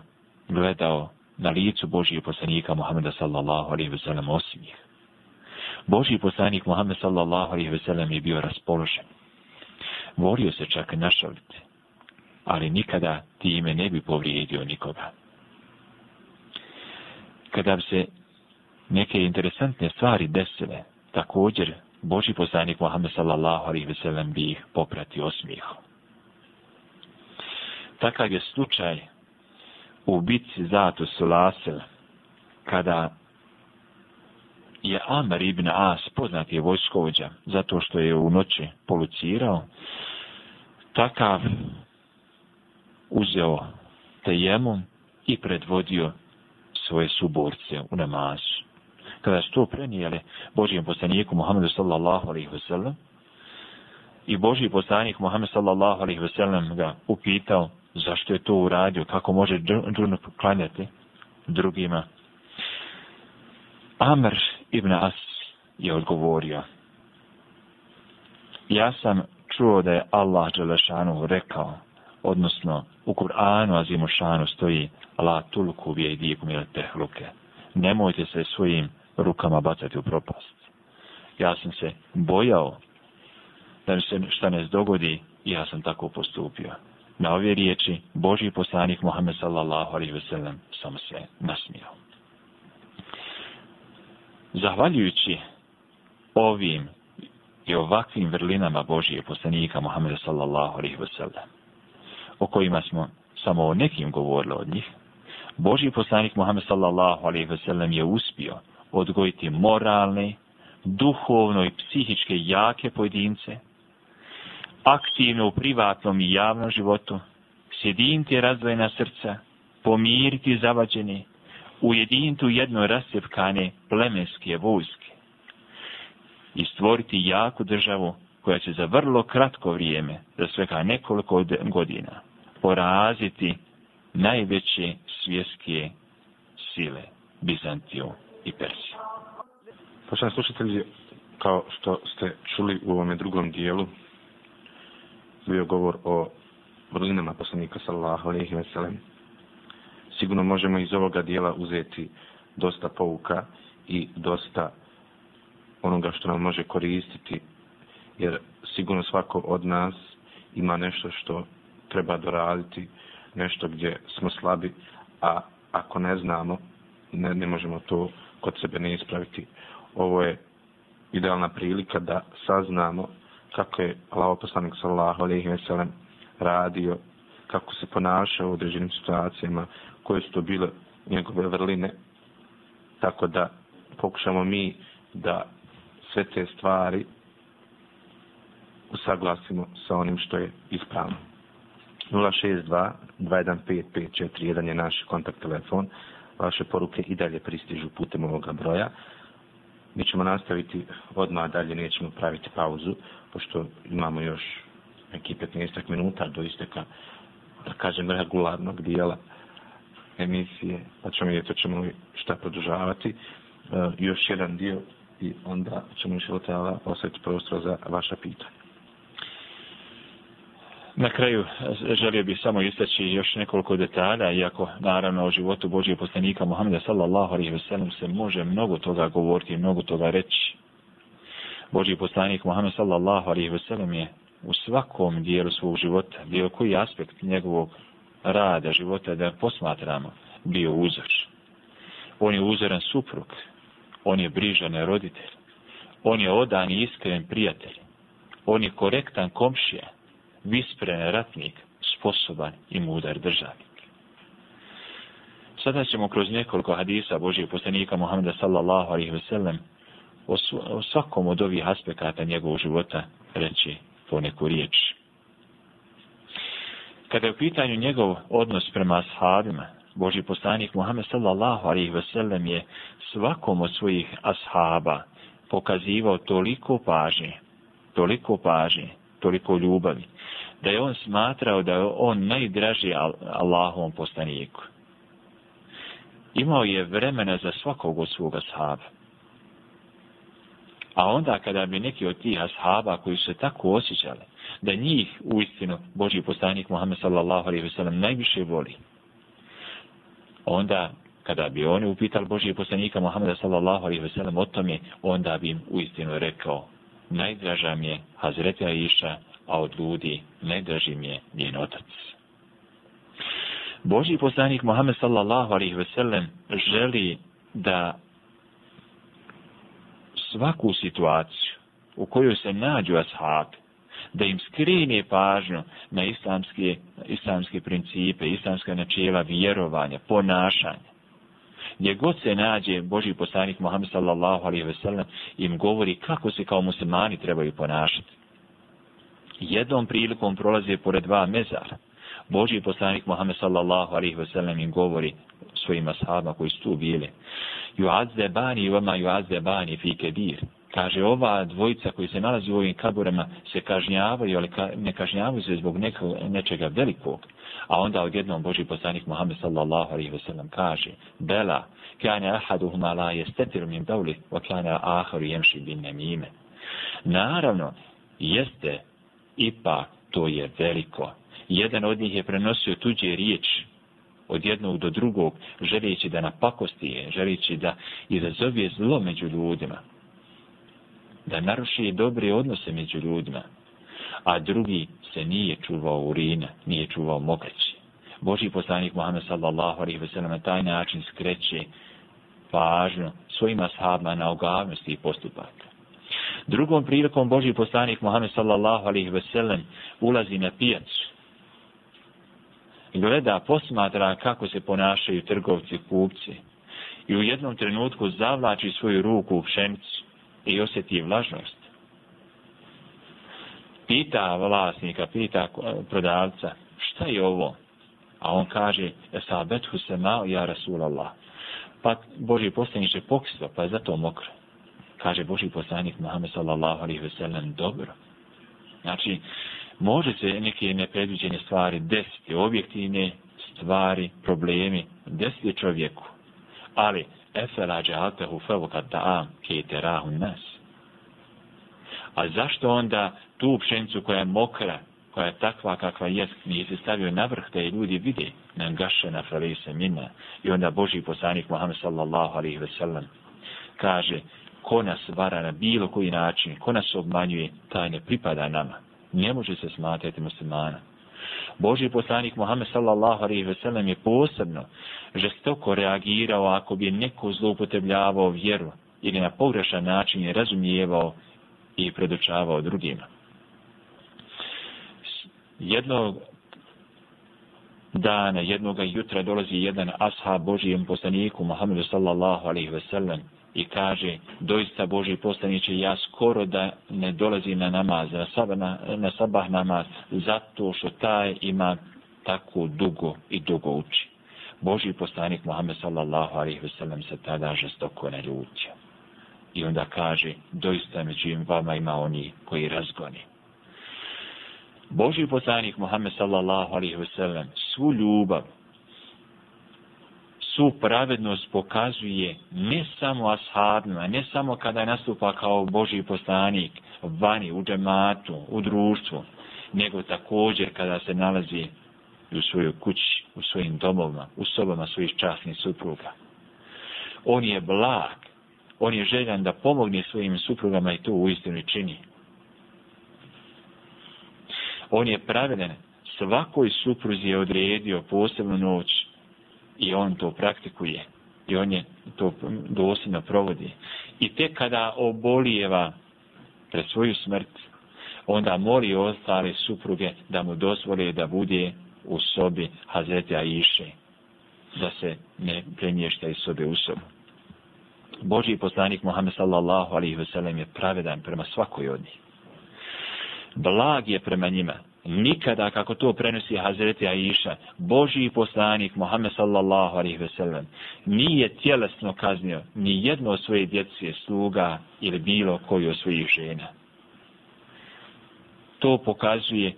[SPEAKER 2] gledao na licu Božije poslanika Muhammeda sallallahu alaihi ve sellem osmijeh. Božiji poslanik Muhammed sallallahu alaihi ve sellem je bio raspoložen. Volio se čak našaliti, ali nikada time ne bi povrijedio nikoga. Kada bi se neke interesantne stvari desile, također Božiji poslanik Muhammed sallallahu alaihi ve sellem bi ih popratio osmijehom. Takav je slučaj u bitci zato Sulasel, kada je Amr ibn As, poznat je vojskovođa, zato što je u noći polucirao, takav uzeo tejemom i predvodio svoje suborce u namazu. Kada su to prenijeli Božijem poslaniku Muhammedu sallallahu alaihi wasallam, i Božiji poslanik Muhammed sallallahu alaihi wasallam ga upitao, zašto je to uradio, kako može džurnu poklanjati drugima. Amr ibn As je odgovorio. Ja sam čuo da je Allah Đelešanu rekao, odnosno u Kur'anu Azimušanu stoji La tulku vije i dijekum ili ruke. Nemojte se svojim rukama bacati u propast. Ja sam se bojao da mi se šta ne dogodi i ja sam tako postupio na ove riječi Boži poslanik Muhammed sallallahu alaihi wasallam samo se nasmijao. Zahvaljujući ovim i ovakvim vrlinama Božije poslanika Muhammeda sallallahu alaihi wasallam, o kojima smo samo o nekim govorili od njih, Boži poslanik Muhammed sallallahu alaihi wasallam je uspio odgojiti moralne, duhovno i psihičke jake pojedince – aktivno u privatnom i javnom životu, sjedinti razvojena srca, pomiriti zavađene, ujedinti u jedno rasjepkane plemenske vojske i stvoriti jaku državu koja će za vrlo kratko vrijeme, za sveka nekoliko godina, poraziti najveće svjetske sile Bizantiju i Persiju.
[SPEAKER 3] Poštovani slušatelji, kao što ste čuli u ovome drugom dijelu bio govor o vrlinama poslanika sallallahu alaihi wa sallam. Sigurno možemo iz ovoga dijela uzeti dosta pouka i dosta onoga što nam može koristiti, jer sigurno svako od nas ima nešto što treba doraditi, nešto gdje smo slabi, a ako ne znamo, ne, ne možemo to kod sebe ne ispraviti. Ovo je idealna prilika da saznamo kako je Allaho poslanik sallallahu alaihi ve sellem radio, kako se ponašao u određenim situacijama, koje su to bile njegove vrline. Tako da pokušamo mi da sve te stvari usaglasimo sa onim što je ispravno. 062-215-541 je naš kontakt telefon. Vaše poruke i dalje pristižu putem ovoga broja. Mi ćemo nastaviti odmah dalje, nećemo praviti pauzu pošto imamo još neki 15 minuta do isteka, da kažem, regularnog dijela emisije, pa ćemo vidjeti to ćemo šta produžavati. Uh, još jedan dio i onda ćemo više letala ostaviti prostor za vaša pitanja.
[SPEAKER 2] Na kraju e, želio bih samo istaći još nekoliko detalja, iako naravno o životu Božijeg poslanika Muhammeda sallallahu alaihi wa sallam se može mnogo toga govoriti i mnogo toga reći, Boži poslanik Muhammed sallallahu alaihi wasallam je u svakom dijelu svog života, bio koji aspekt njegovog rada, života, da posmatramo, bio uzor. On je uzoran suprug, on je brižan roditelj, on je odan i iskren prijatelj, on je korektan komšija, vispren ratnik, sposoban i mudar državnik. Sada ćemo kroz nekoliko hadisa Božijeg poslanika Muhammeda sallallahu alaihi wasallam sallam o, o svakom od ovih aspekata njegovog života reći poneku riječ. Kada je u pitanju njegov odnos prema ashabima, Boži poslanik Muhammed sallallahu alaihi wasallam je svakom od svojih ashaba pokazivao toliko pažnje, toliko pažnje, toliko ljubavi, da je on smatrao da je on najdraži Allahovom poslaniku. Imao je vremena za svakog od svoga ashaba. A onda kada bi neki od tih ashaba koji su se tako osjećali, da njih u istinu Boži postanik Muhammed sallallahu alaihi wasallam najviše voli, onda kada bi oni upitali Boži postanika Muhammeda sallallahu alaihi wasallam o tome, onda bi im u istinu rekao, najdraža mi je Hazreti Aisha, a od ljudi najdraži mi je njen otac. Boži poslanik Muhammed sallallahu alaihi ve sellem želi da svaku situaciju u kojoj se nađu ashabi, da im skrini pažnju na islamske, islamske principe, islamske načela vjerovanja, ponašanja. Gdje god se nađe Boži poslanik Muhammed sallallahu alaihi ve sellem, im govori kako se kao muslimani trebaju ponašati. Jednom prilikom prolaze pored dva mezara. Boži poslanik Muhammed sallallahu alaihi ve sellem im govori svojim ashabima koji su tu bili. Juazze bani, vama juazze bani fi kebir. Kaže, ova dvojica koji se nalazi u ovim kaburama se kažnjavaju, ali ka, ne kažnjavaju se zbog nekog, nečega velikog. A onda odjednom Boži poslanik Muhammed sallallahu alaihi wasallam kaže, Bela, kjane ahaduhuma la jestetiru min dauli, wa kjane aharu jemši bin nemime. Naravno, jeste, ipak, to je veliko. Jedan od njih je prenosio tuđe riječi, od jednog do drugog, želeći da napakosti je, želeći da izazovije zlo među ljudima, da naruši dobre odnose među ljudima, a drugi se nije čuvao urina, nije čuvao mokreći. Boži poslanik Muhammed sallallahu alaihi ve sellem na taj način skreće pažnju svojima sahabima na ogavnosti i postupaka. Drugom prilikom Boži poslanik Muhammed sallallahu alaihi ve sellem ulazi na pijacu gleda, posmatra kako se ponašaju trgovci, kupci i u jednom trenutku zavlači svoju ruku u pšenicu i osjeti vlažnost. Pita vlasnika, pita prodavca, šta je ovo? A on kaže, sa betu se mao, ja rasulallah. Pa Boži postaniče pokisto, pa je zato mokro. Kaže Boži postanik Muhammed sallallahu alaihi ve sellem, dobro. Znači, može se neke nepredviđene stvari desiti, objektivne stvari, problemi, desiti čovjeku. Ali, efe lađe altehu fevokata am, kejte rahun nas. A zašto onda tu pšenicu koja je mokra, koja je takva kakva je, nije se stavio na vrh da je ljudi vide na gaše na fralise mina i onda Boži poslanik Muhammed sallallahu alaihi ve sellem kaže ko nas vara na bilo koji način, ko nas obmanjuje, taj ne pripada nama ne može se smatrati muslimana. Boži poslanik Muhammed sallallahu alaihi ve sellem je posebno žestoko reagirao ako bi neko zloupotrebljavao vjeru ili na pogrešan način je razumijevao i predučavao drugima. Jednog dana, jednog jutra dolazi jedan ashab Božijem poslaniku Muhammedu sallallahu alaihi ve sellem i kaže doista Boži poslaniče ja skoro da ne dolazim na namaz na, sabah, na, na sabah namaz zato što taj ima tako dugo i dugo uči Boži poslanik Muhammed sallallahu alaihi wasallam se tada žestoko ne ljutio i onda kaže doista među vama ima oni koji razgoni Boži poslanik Muhammed sallallahu alaihi wasallam svu ljubav svu pravednost pokazuje ne samo ashabima, ne samo kada nastupa kao Boži poslanik vani, u džematu, u društvu, nego također kada se nalazi u svojoj kući, u svojim domovima, u sobama svojih časnih supruga. On je blag, on je željan da pomogne svojim suprugama i to u istinu čini. On je pravedan, svakoj supruzi je odredio posebnu noću, i on to praktikuje i on je to dosljedno provodi. I te kada obolijeva pred svoju smrt, onda moli ostale supruge da mu dozvole da bude u sobi Hazreti Aiše, da se ne premješta iz sobe u sobu. Boži poslanik Muhammed sallallahu alaihi ve sellem je pravedan prema svakoj od njih. Blag je prema njima, nikada kako to prenosi Hazreti Aisha, Božji poslanik Muhammed sallallahu alaihi ve sellem, nije tjelesno kaznio ni jedno od svoje djece sluga ili bilo koju od svojih žena. To pokazuje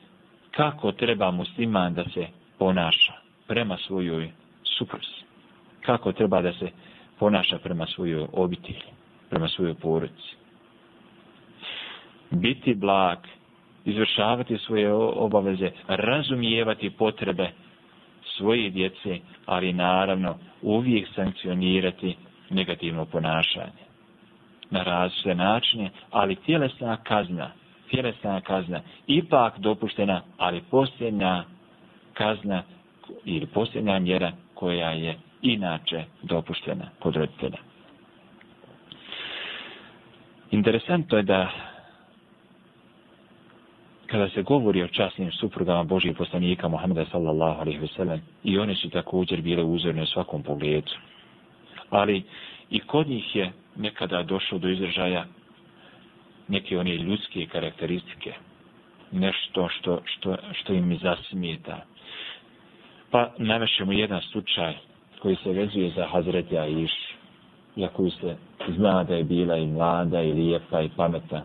[SPEAKER 2] kako treba musliman da se ponaša prema svojoj suprosi. Kako treba da se ponaša prema svojoj obitelji, prema svojoj porodici. Biti blag izvršavati svoje obaveze, razumijevati potrebe svoje djece, ali naravno uvijek sankcionirati negativno ponašanje. Na različite načine, ali tjelesna kazna, tjelesna kazna ipak dopuštena, ali posljednja kazna ili posljednja mjera koja je inače dopuštena kod roditelja. Interesantno je da kada se govori o časnim suprugama Božih poslanika Muhammeda sallallahu alaihi ve sellem i one su također bile uzorne u svakom pogledu. Ali i kod njih je nekada došlo do izražaja neke one ljudske karakteristike, nešto što, što, što im zasmijeta. Pa namešemo jedan slučaj koji se vezuje za Hazretja Iš, za koju se zna da je bila i mlada i lijepa i pametna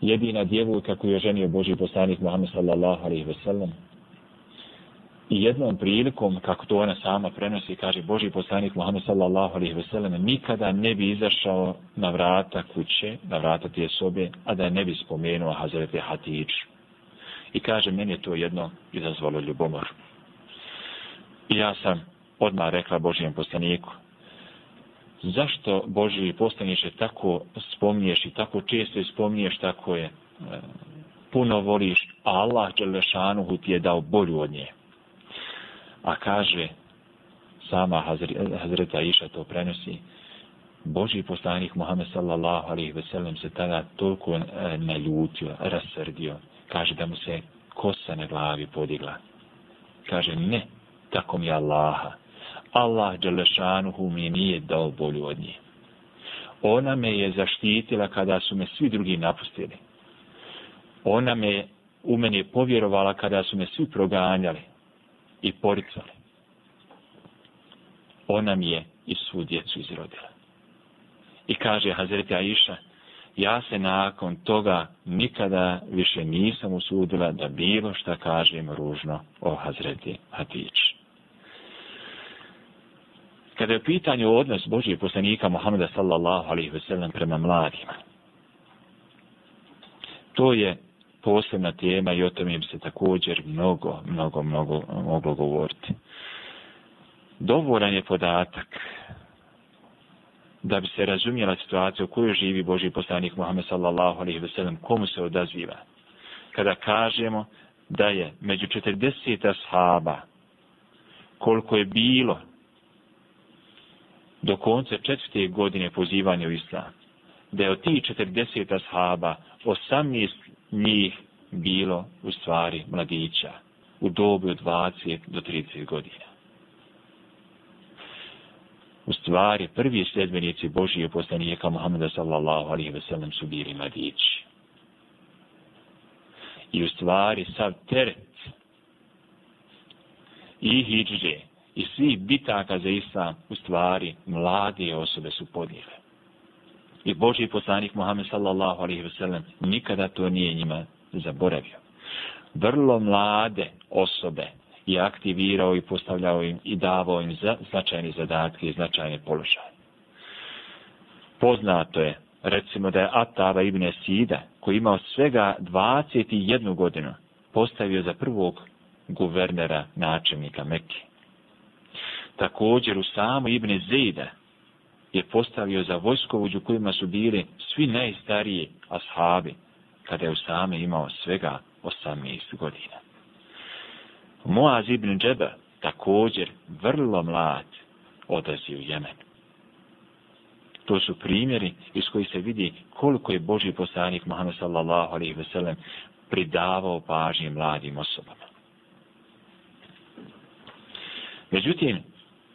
[SPEAKER 2] jedina djevojka koju je ženio Boži poslanik Muhammed sallallahu alaihi ve sellem. I jednom prilikom, kako to ona sama prenosi, kaže Boži poslanik Muhammed sallallahu alaihi ve sellem, nikada ne bi izašao na vrata kuće, na vrata tije sobe, a da je ne bi spomenuo Hazreti Hatić. I kaže, meni je to jedno izazvalo ljubomor. I ja sam odmah rekla Božijem poslaniku, zašto Boži postaniče tako spominješ i tako često spominješ tako je e, puno voliš, a Allah Đelešanuhu ti je dao bolju od nje. A kaže, sama Hazreta Iša to prenosi, Boži poslanik Muhammed sallallahu alaihi ve sellem se tada toliko e, naljutio, rasrdio, kaže da mu se kosa na glavi podigla. Kaže, ne, tako mi Allaha, Allah Đelešanuhu mi nije dao bolju od nje. Ona me je zaštitila kada su me svi drugi napustili. Ona me u meni je povjerovala kada su me svi proganjali i poricali. Ona mi je i svu djecu izrodila. I kaže Hazreti Aisha, ja se nakon toga nikada više nisam usudila da bilo šta kažem ružno o Hazreti Hatiću kada je u pitanju odnos Božije poslanika Muhammeda sallallahu alaihi wasallam prema mladima, to je posebna tema i o tome bi se također mnogo, mnogo, mnogo moglo govoriti. Dovoran je podatak da bi se razumjela situacija u kojoj živi Boži poslanik Muhammed sallallahu alaihi wasallam, komu se odaziva. Kada kažemo da je među 40 ashaba koliko je bilo do konca četvrte godine pozivanja u islam, da je od tih četrdeseta shaba osamnijest njih bilo u stvari mladića u dobi od 20 do 30 godina. U stvari, prvi sljedbenici Božije poslanika Muhammeda sallallahu alihi veselam su bili mladići. I u stvari, sav teret i hijđe i svi bitaka za islam, u stvari, mlade osobe su podijele. I Boži poslanik Muhammed sallallahu alaihi ve sellem nikada to nije njima zaboravio. Vrlo mlade osobe i aktivirao i postavljao im i davao im značajne zadatke i značajne položaje. Poznato je, recimo da je Atava ibn Sida, koji imao svega 21 godinu, postavio za prvog guvernera načelnika Mekije također u samo Ibne Zejda je postavio za vojskovođu kojima su bili svi najstarije ashabi, kada je u same imao svega 18 godina. Muaz ibn Džeba također vrlo mlad odazi u Jemen. To su primjeri iz koji se vidi koliko je Boži poslanik Muhammed sallallahu alaihi ve sellem pridavao pažnje mladim osobama. Međutim,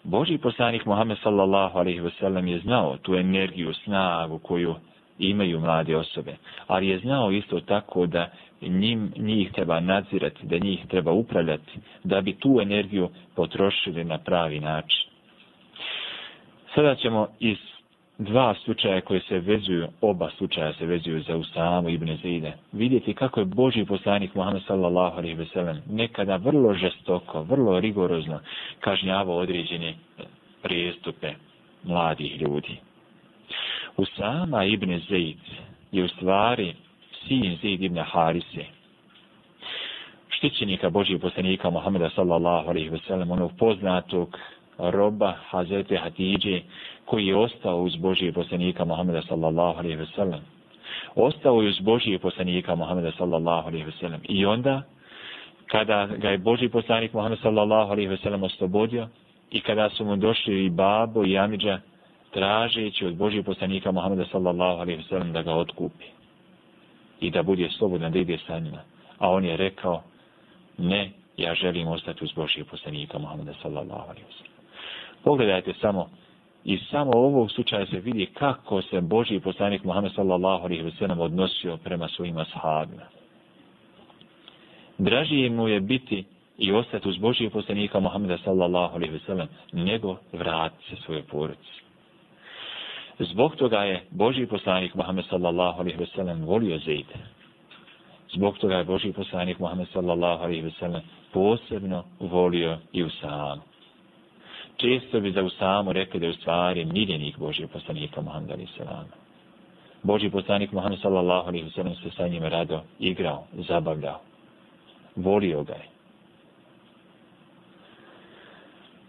[SPEAKER 2] Boži poslanik Muhammed sallallahu alaihi ve sellem je znao tu energiju, snagu koju imaju mlade osobe, ali je znao isto tako da njim, njih treba nadzirati, da njih treba upravljati, da bi tu energiju potrošili na pravi način. Sada ćemo iz dva slučaja koje se vezuju, oba slučaja se vezuju za Usamu ibn Zide, vidjeti kako je Boži poslanik Muhammed sallallahu alaihi ve sellem nekada vrlo žestoko, vrlo rigorozno kažnjavao određene prijestupe mladih ljudi. Usama ibn Zaid je u stvari sin Zaid ibn Harise, štićenika Božijeg poslanika Muhammeda sallallahu alaihi ve sellem, onog poznatog roba Hazreti Hatidje, koji je ostao uz Božije poslanika Muhammeda sallallahu alaihi ve sellem. Ostao je uz Božije poslanika Muhammeda sallallahu alaihi ve sellem. I onda, kada ga je Božji poslanik Muhammed sallallahu alaihi ve sellem oslobodio i kada su mu došli i babo i Amidža tražeći od Božji poslanika Muhammeda sallallahu alaihi ve sellem da ga otkupi i da bude slobodan da ide sa njima. A on je rekao, ne, ja želim ostati uz Božji poslanika Muhammeda sallallahu alaihi ve sellem. Pogledajte samo I samo u ovog slučaja se vidi kako se Boži poslanik Muhammed sallallahu alaihi wasallam odnosio prema svojima sahabima. Draži mu je biti i ostati uz Božijeg poslanika Muhammeda sallallahu alaihi wasallam nego vratiti se svoje porodice. Zbog toga je Boži poslanik Muhammed sallallahu alaihi wasallam volio Zejde. Zbog toga je Boži poslanik Muhammed sallallahu alaihi wasallam posebno volio i u sahabu često bi za Usamu rekli da je u stvari miljenik Božijeg poslanika Muhammed Ali Salama. Božji poslanik Muhammed sallallahu alaihi sallam se sa njim rado igrao, zabavljao. Volio ga je.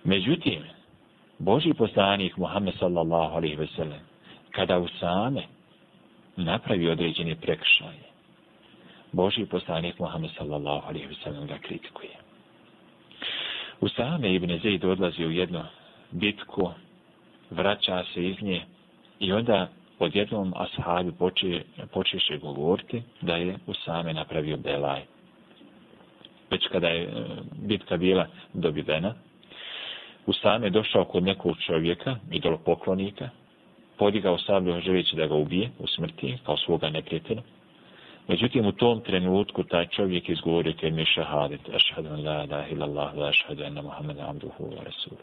[SPEAKER 2] Međutim, Božji poslanik Muhammed sallallahu alaihi sallam kada Usame napravi određene prekršaje, Božji poslanik Muhammed sallallahu alaihi sallam ga kritikuje. Usame Ibn Zaid odlazi u jednu bitku, vraća se iz nje i onda od jednom ashabi poče, počeše govoriti da je Usame napravio belaj. Već kada je e, bitka bila dobivena, Usame je došao kod nekog čovjeka, idolopoklonika, podigao sablju želeći da ga ubije u smrti kao svoga neprijatelja, Međutim, u tom trenutku taj čovjek izgovorio te mi šahadet, ašhadu la ilaha illallah, ašhadu anna Muhammed abduhu wa rasulu.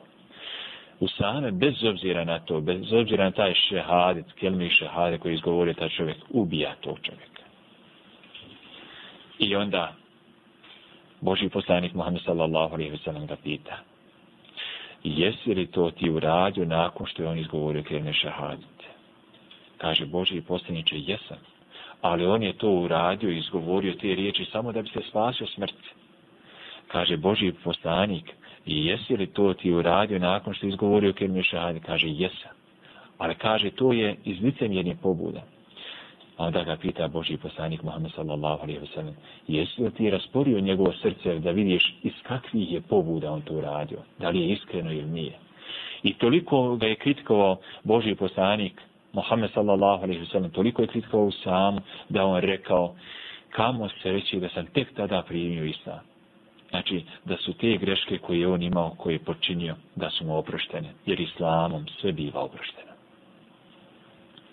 [SPEAKER 2] U same, bez obzira na to, bez obzira na taj šehadet, kelmi šehadet koji izgovorio taj čovjek, ubija tog čovjeka. I onda Boži poslanik Muhammed sallallahu alaihi wa sallam ga pita jesi li to ti uradio nakon što je on izgovorio kelmi šehadet? Kaže Boži poslaniče, jesam ali on je to uradio i izgovorio te riječi samo da bi se spasio smrti. Kaže Boži poslanik, i jesi li to ti uradio nakon što je izgovorio Kermio Šahadi? Kaže, jesam. Ali kaže, to je iz licemjerne pobuda. A onda ga pita Boži poslanik Muhammed sallallahu alaihi wa sallam, jesi li ti rasporio njegovo srce da vidiš iz kakvih je pobuda on to uradio? Da li je iskreno ili nije? I toliko ga je kritikovao Boži poslanik, Mohamed sallallahu alaihi wasallam toliko je klitkao u sam da on rekao kamo se reći da sam tek tada primio islam. Znači, da su te greške koje je on imao, koje je počinio, da su mu oproštene. Jer islamom sve biva oprošteno.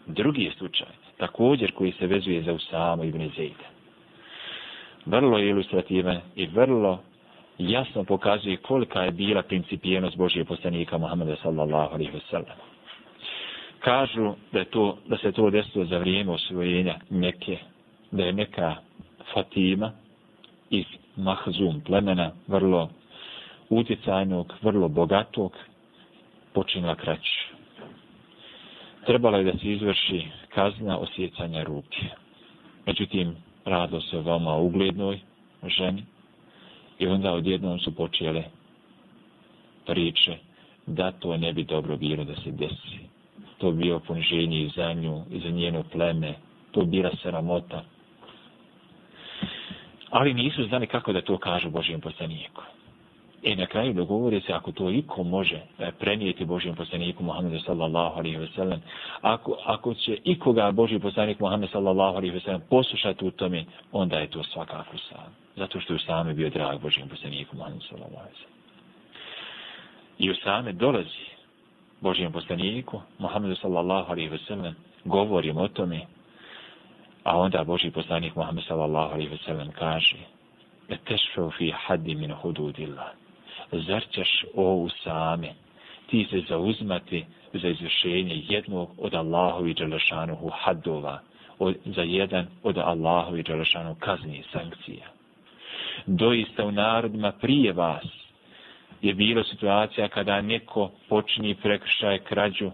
[SPEAKER 2] Drugi je slučaj, također koji se vezuje za Usama ibn Zejda. Vrlo je ilustrativan i vrlo jasno pokazuje kolika je bila principijenost Božije poslanika Muhammeda sallallahu alaihi wa sallam kažu da, je to, da se to desilo za vrijeme osvojenja Mekke, da je neka Fatima iz Mahzum plemena, vrlo utjecajnog, vrlo bogatog, počinila krać. Trebala je da se izvrši kazna osjecanja ruke. Međutim, radilo se o veoma uglednoj ženi i onda odjednom su počele priče da to ne bi dobro bilo da se desi to bio poniženje i za nju, i za njeno pleme, to bila sramota. Ali nisu znali kako da to kažu Božijem poslaniku. E na kraju dogovore se ako to iko može e, prenijeti Božijem poslaniku Muhammedu sallallahu alaihi ve sellem, ako, ako će ikoga Božiji poslanik Muhammed sallallahu alaihi ve sellem poslušati u tome, onda je to svakako sam. Zato što je Usame bio drag Božijem poslaniku Muhammedu sallallahu alaihi ve sellem. I Usame dolazi Božijem poslaniku, Muhammedu sallallahu alaihi wasallam, govorim o tome, a onda Boži poslanik Muhammed sallallahu alaihi wasallam kaže, etešfeu fi haddi min hududilla, zar ćeš o usame, ti se zauzmati za izvršenje jednog od Allahovi dželešanuhu haddova, od, za jedan od Allahovi dželešanuhu kazni i sankcija. Doista u narodima prije vas, je bilo situacija kada neko počini prekršaj krađu,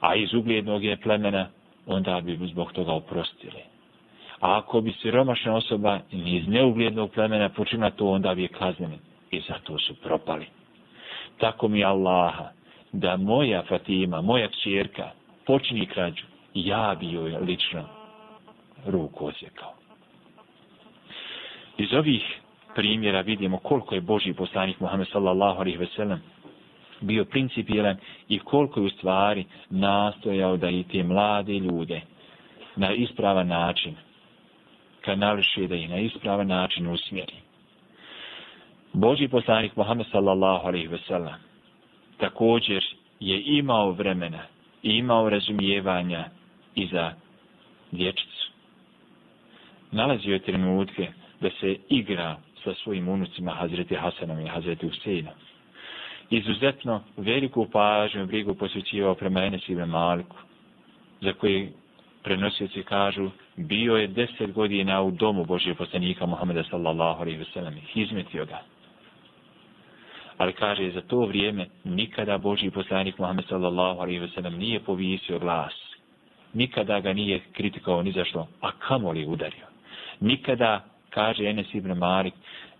[SPEAKER 2] a iz ugljednog je plemena, onda bi mu zbog toga oprostili. A ako bi siromašna osoba iz neugljednog plemena počinila to, onda bi je kazneni. I zato su propali. Tako mi Allaha, da moja Fatima, moja čjerka, počini krađu, ja bi joj lično ruku osjekao. Iz ovih primjera vidimo koliko je Boži poslanik Muhammed sallallahu alaihi ve sellem bio principijelan i koliko je u stvari nastojao da i te mlade ljude na ispravan način kanališe da ih na ispravan način usmjeri. Boži poslanik Muhammed sallallahu alaihi ve sellem također je imao vremena i imao razumijevanja i za dječicu. Nalazio je trenutke da se igra sa svojim unucima Hazreti Hasanom i Hazreti Huseinom. Izuzetno veliku pažnju i brigu posvećivao prema Enes ibn Maliku, za koji prenosioci kažu bio je deset godina u domu Božije poslanika Muhammeda sallallahu alaihi ve sellem, izmetio ga. Ali kaže, za to vrijeme nikada Božji poslanik Muhammed sallallahu alaihi ve sellem nije povisio glas. Nikada ga nije kritikovao ni zašto, a kamo li udario. Nikada, kaže Enes ibn Malik,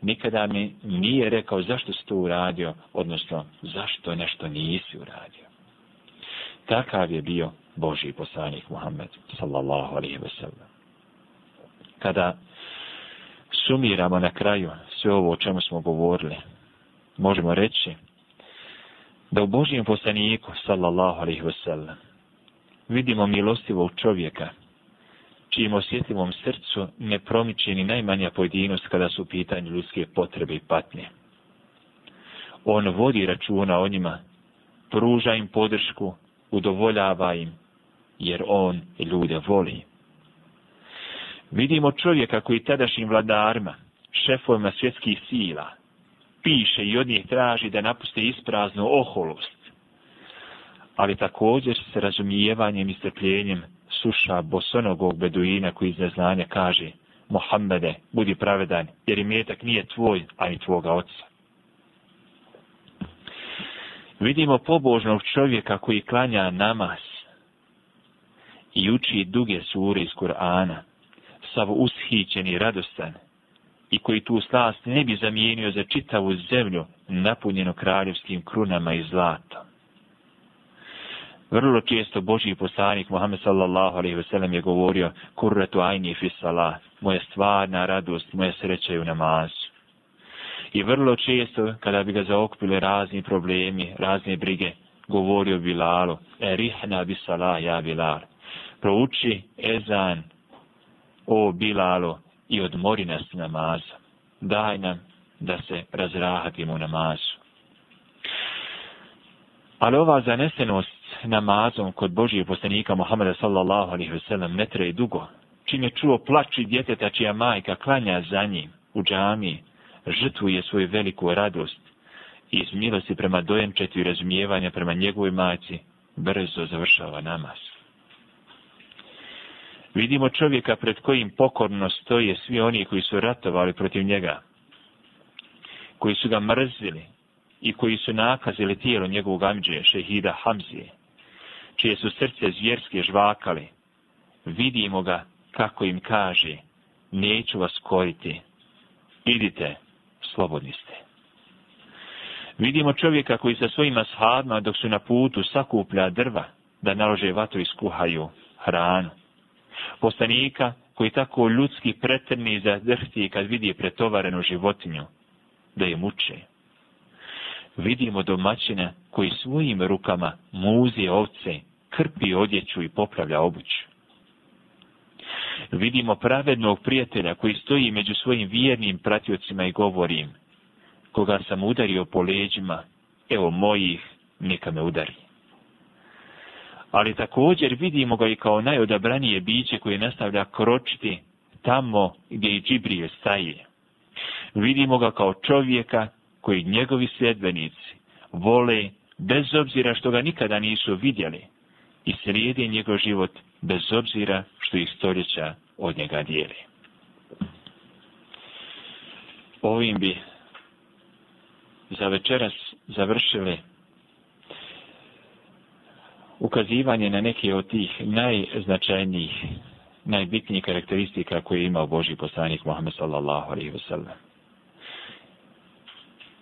[SPEAKER 2] nikada mi nije rekao zašto si to uradio, odnosno zašto nešto nisi uradio. Takav je bio Boži poslanik Muhammed, sallallahu alihi wasallam. Kada sumiramo na kraju sve ovo o čemu smo govorili, možemo reći da u Božijem poslaniku, sallallahu alihi wasallam, vidimo milostivog čovjeka, čijim osjetljivom srcu ne promiče ni najmanja pojedinost kada su u pitanju ljudske potrebe i patnje. On vodi računa o njima, pruža im podršku, udovoljava im, jer on ljude voli. Vidimo čovjeka koji tadašnjim vladarima, šefovima svjetskih sila, piše i od njih traži da napuste ispraznu oholost, ali također s razumijevanjem i strpljenjem sluša bosonogog beduina koji iz neznanja kaže Mohamede, budi pravedan, jer imetak nije tvoj, a i tvoga oca. Vidimo pobožnog čovjeka koji klanja namaz i uči duge sure iz Kur'ana, sav ushićen i radostan, i koji tu slast ne bi zamijenio za čitavu zemlju napunjenu kraljevskim krunama i zlatom. Vrlo često Boži poslanik Muhammed sallallahu alaihi wasallam je govorio kurratu ajni fi salah, moja stvarna radost, moja sreća je u namazu. I vrlo često kada bi ga zaokupile razni problemi, razne brige, govorio Bilalu, erihna bi salah ja Bilal, prouči ezan o Bilalu i odmori nas namaza. Daj nam da se razrahatimo u namazu. Ali ova zanesenost namazom kod Božijeg poslanika Muhammeda sallallahu alaihi ve sellem ne traje dugo. Čim je čuo plaći djeteta čija majka klanja za njim u džami, žrtvuje svoju veliku radost i iz milosti prema dojenčetu i razumijevanja prema njegovoj majci, brzo završava namaz. Vidimo čovjeka pred kojim pokorno stoje svi oni koji su ratovali protiv njega, koji su ga mrzili, i koji su nakazili tijelo njegovog amđe, šehida Hamzije, čije su srce zvjerske žvakali, vidimo ga kako im kaže, neću vas koriti, idite, slobodni ste. Vidimo čovjeka koji sa svojima shadma dok su na putu sakuplja drva da nalože vatru i skuhaju hranu. Postanika koji tako ljudski pretrni za drhti kad vidi pretovarenu životinju da je mučeju vidimo domaćina koji svojim rukama muzi ovce, krpi odjeću i popravlja obuću. Vidimo pravednog prijatelja koji stoji među svojim vjernim pratiocima i govori im, koga sam udario po leđima, evo mojih, neka me udari. Ali također vidimo ga i kao najodabranije biće koje nastavlja kročiti tamo gdje i Džibrije staje. Vidimo ga kao čovjeka koji njegovi sljedbenici vole bez obzira što ga nikada nisu vidjeli i slijede njegov život bez obzira što ih stoljeća od njega dijeli. Ovim bi za večeras završili ukazivanje na neke od tih najznačajnijih, najbitnijih karakteristika koje je imao Boži poslanik Muhammed sallallahu alaihi wa sallam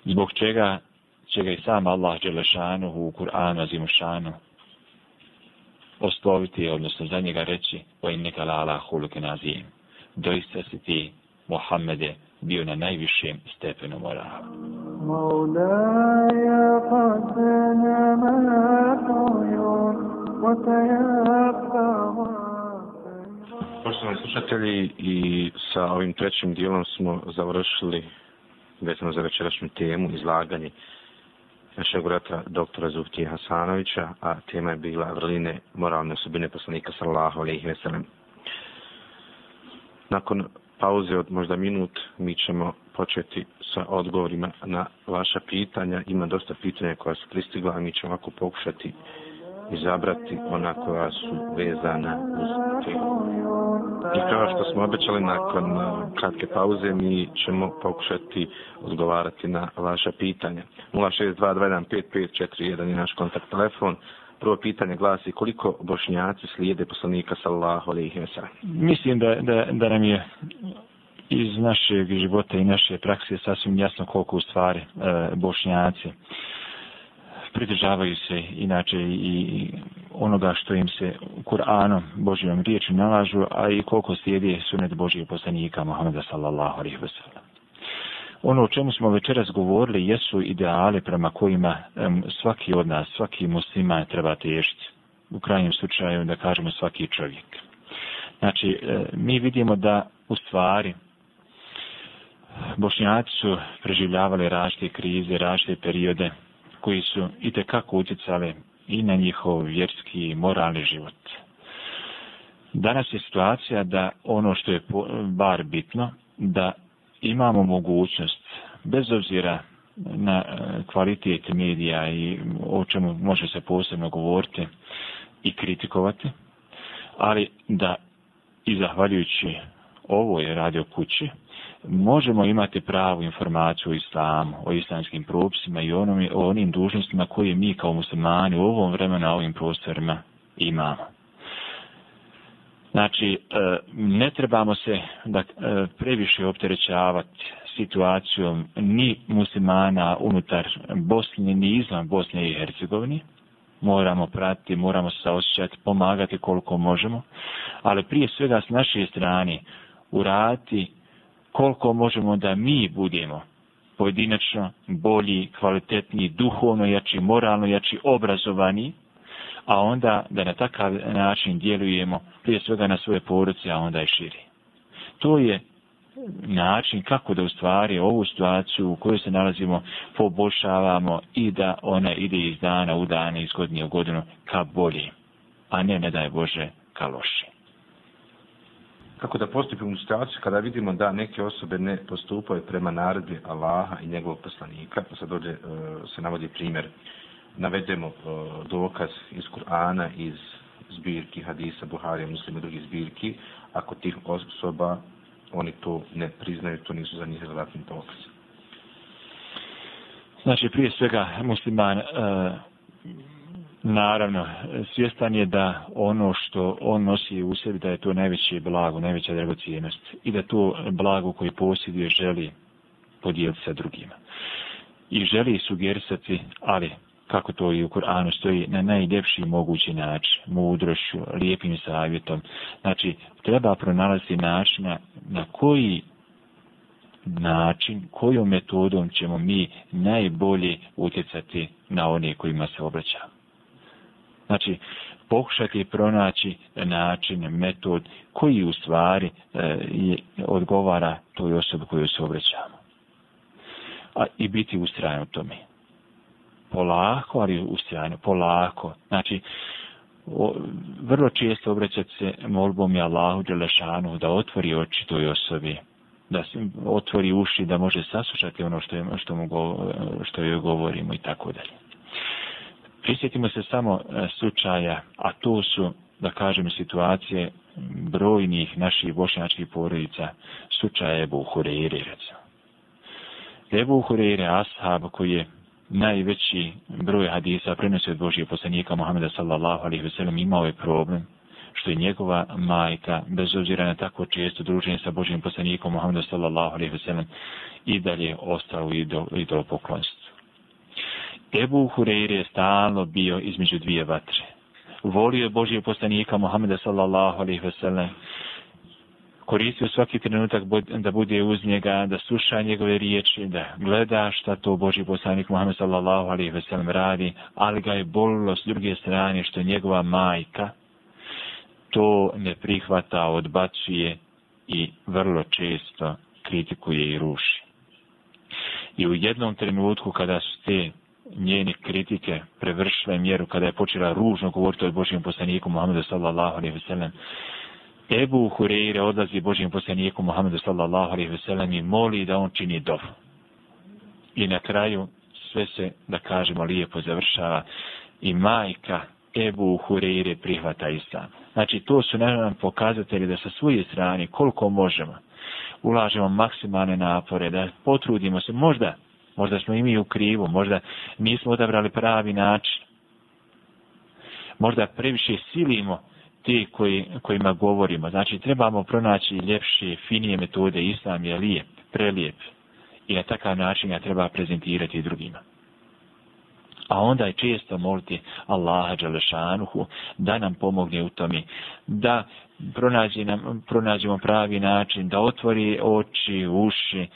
[SPEAKER 2] zbog čega će ga i sam Allah Đelešanu u Kur'anu Azimušanu osloviti, odnosno za njega reći o inneka la ala huluke nazijem. Doista si ti, Mohamede, bio na najvišem stepenu morala. Maulaya fadana ma
[SPEAKER 4] Poštovani slušatelji, i sa ovim trećim dijelom smo završili vezano za večerašnju temu, izlaganje našeg vrata doktora Zuftije Hasanovića, a tema je bila vrline moralne osobine poslanika sallahu alaihi veselem. Nakon pauze od možda minut mi ćemo početi sa odgovorima na vaša pitanja. Ima dosta pitanja koja su pristigla, a mi ćemo ovako pokušati izabrati ona koja su vezana uz temu. I kao što smo obećali, nakon e, kratke pauze mi ćemo pokušati odgovarati na vaše pitanje. 062-215-541 je naš kontakt telefon. Prvo pitanje glasi koliko bošnjaci slijede poslanika sallahu alaihi wa sallam?
[SPEAKER 2] Mislim da, da, da nam je iz našeg života i naše prakse sasvim jasno koliko u stvari e, bošnjaci. E, pridržavaju se inače i onoga što im se Kur'anom, Božijom riječom nalažu, a i koliko slijedi sunet Božije poslanika Muhammeda sallallahu alaihi wa sallam. Ono o čemu smo večeras govorili jesu ideale prema kojima um, svaki od nas, svaki muslima treba težiti. U krajnjem slučaju da kažemo svaki čovjek. Znači, e, mi vidimo da u stvari bošnjaci su preživljavali različite krize, različite periode, koji su i kako utjecali i na njihov vjerski i moralni život. Danas je situacija da ono što je bar bitno, da imamo mogućnost, bez obzira na e, kvalitet medija i o čemu može se posebno govoriti i kritikovati, ali da i zahvaljujući ovoj radio kući, možemo imati pravu informaciju o islamu, o islamskim propisima i onom, o onim dužnostima koje mi kao muslimani u ovom vremenu na ovim prostorima imamo. Znači, e, ne trebamo se da e, previše opterećavati situacijom ni muslimana unutar Bosne, ni izvan Bosne i Hercegovine. Moramo pratiti, moramo se osjećati, pomagati koliko možemo. Ali prije svega s naše strane uraditi koliko možemo da mi budemo pojedinačno bolji, kvalitetniji, duhovno jači, moralno jači, obrazovani, a onda da na takav način djelujemo prije svega na svoje poruce, a onda i širi. To je način kako da u stvari ovu situaciju u kojoj se nalazimo poboljšavamo i da ona ide iz dana u dan, iz godine u godinu ka bolje, a ne, ne daj Bože, ka lošije
[SPEAKER 4] kako da postupimo u situaciju kada vidimo da neke osobe ne postupaju prema naredbi Allaha i njegovog poslanika. Pa sad ovdje e, se navodi primjer. Navedemo e, dokaz iz Kur'ana, iz zbirki Hadisa, Buharija, Muslima i drugi zbirki. Ako tih osoba oni to ne priznaju, to nisu za njih relevantni dokaz.
[SPEAKER 2] Znači, prije svega, musliman uh, Naravno, svjestan je da ono što on nosi u sebi, da je to najveće blago, najveća dragocijenost i da to blago koje posjeduje želi podijeliti sa drugima. I želi sugerisati, ali kako to i u Koranu stoji, na najljepši mogući način, mudrošću, lijepim savjetom. Znači, treba pronalaziti načina na koji način, kojom metodom ćemo mi najbolje utjecati na one kojima se obraćamo. Znači, pokušati pronaći način, metod koji u stvari e, odgovara toj osobi koju se obrećamo. A, I biti ustrajan u tome. Polako, ali ustrajan, polako. Znači, o, vrlo često obrećati se molbom i Allahu Đelešanu da otvori oči toj osobi, da se otvori uši, da može saslušati ono što, je, što, mu govo, što joj govorimo i tako dalje. Prisjetimo se samo e, slučaja, a to su, da kažem, situacije brojnih naših bošnjačkih porodica, slučaja Ebu Hureyre, recimo. Ebu Hureyre, ashab koji je najveći broj hadisa prenosi od Božije poslanika Muhammeda sallallahu alaihi veselam imao je problem što je njegova majka bez obzira na tako često druženje sa Božijim poslanikom Muhammeda sallallahu alaihi veselam i dalje ostao u idol, idol poklonstvu. Ebu Hureyir je stalno bio između dvije vatre. Volio je Božije postanika Muhammeda sallallahu alaihi wasallam. Koristio svaki trenutak da bude uz njega, da sluša njegove riječi, da gleda šta to Božji poslanik Muhammed sallallahu alaihi wasallam radi, ali ga je bolilo s druge strane što njegova majka to ne prihvata, odbacuje i vrlo često kritikuje i ruši. I u jednom trenutku kada su te njene kritike prevršile mjeru kada je počela ružno govoriti o Božijem poslaniku Muhammedu sallallahu alaihi veselam. Ebu Hureyre odlazi Božijem poslaniku Muhammedu sallallahu alaihi veselam i moli da on čini dov. I na kraju sve se, da kažemo, lijepo završava i majka Ebu Hureyre prihvata islam. Znači, to su naravno pokazatelji da sa svoje strane, koliko možemo, ulažemo maksimalne napore, da potrudimo se, možda Možda smo i mi u krivu, možda nismo odabrali pravi način. Možda previše silimo te koji, kojima govorimo. Znači, trebamo pronaći ljepše, finije metode. Islam je lijep, prelijep. I na takav način ga treba prezentirati drugima. A onda je često moliti Allaha Đalešanuhu da nam pomogne u tome. Da pronađi nam, pronađemo pravi način, da otvori oči, uši,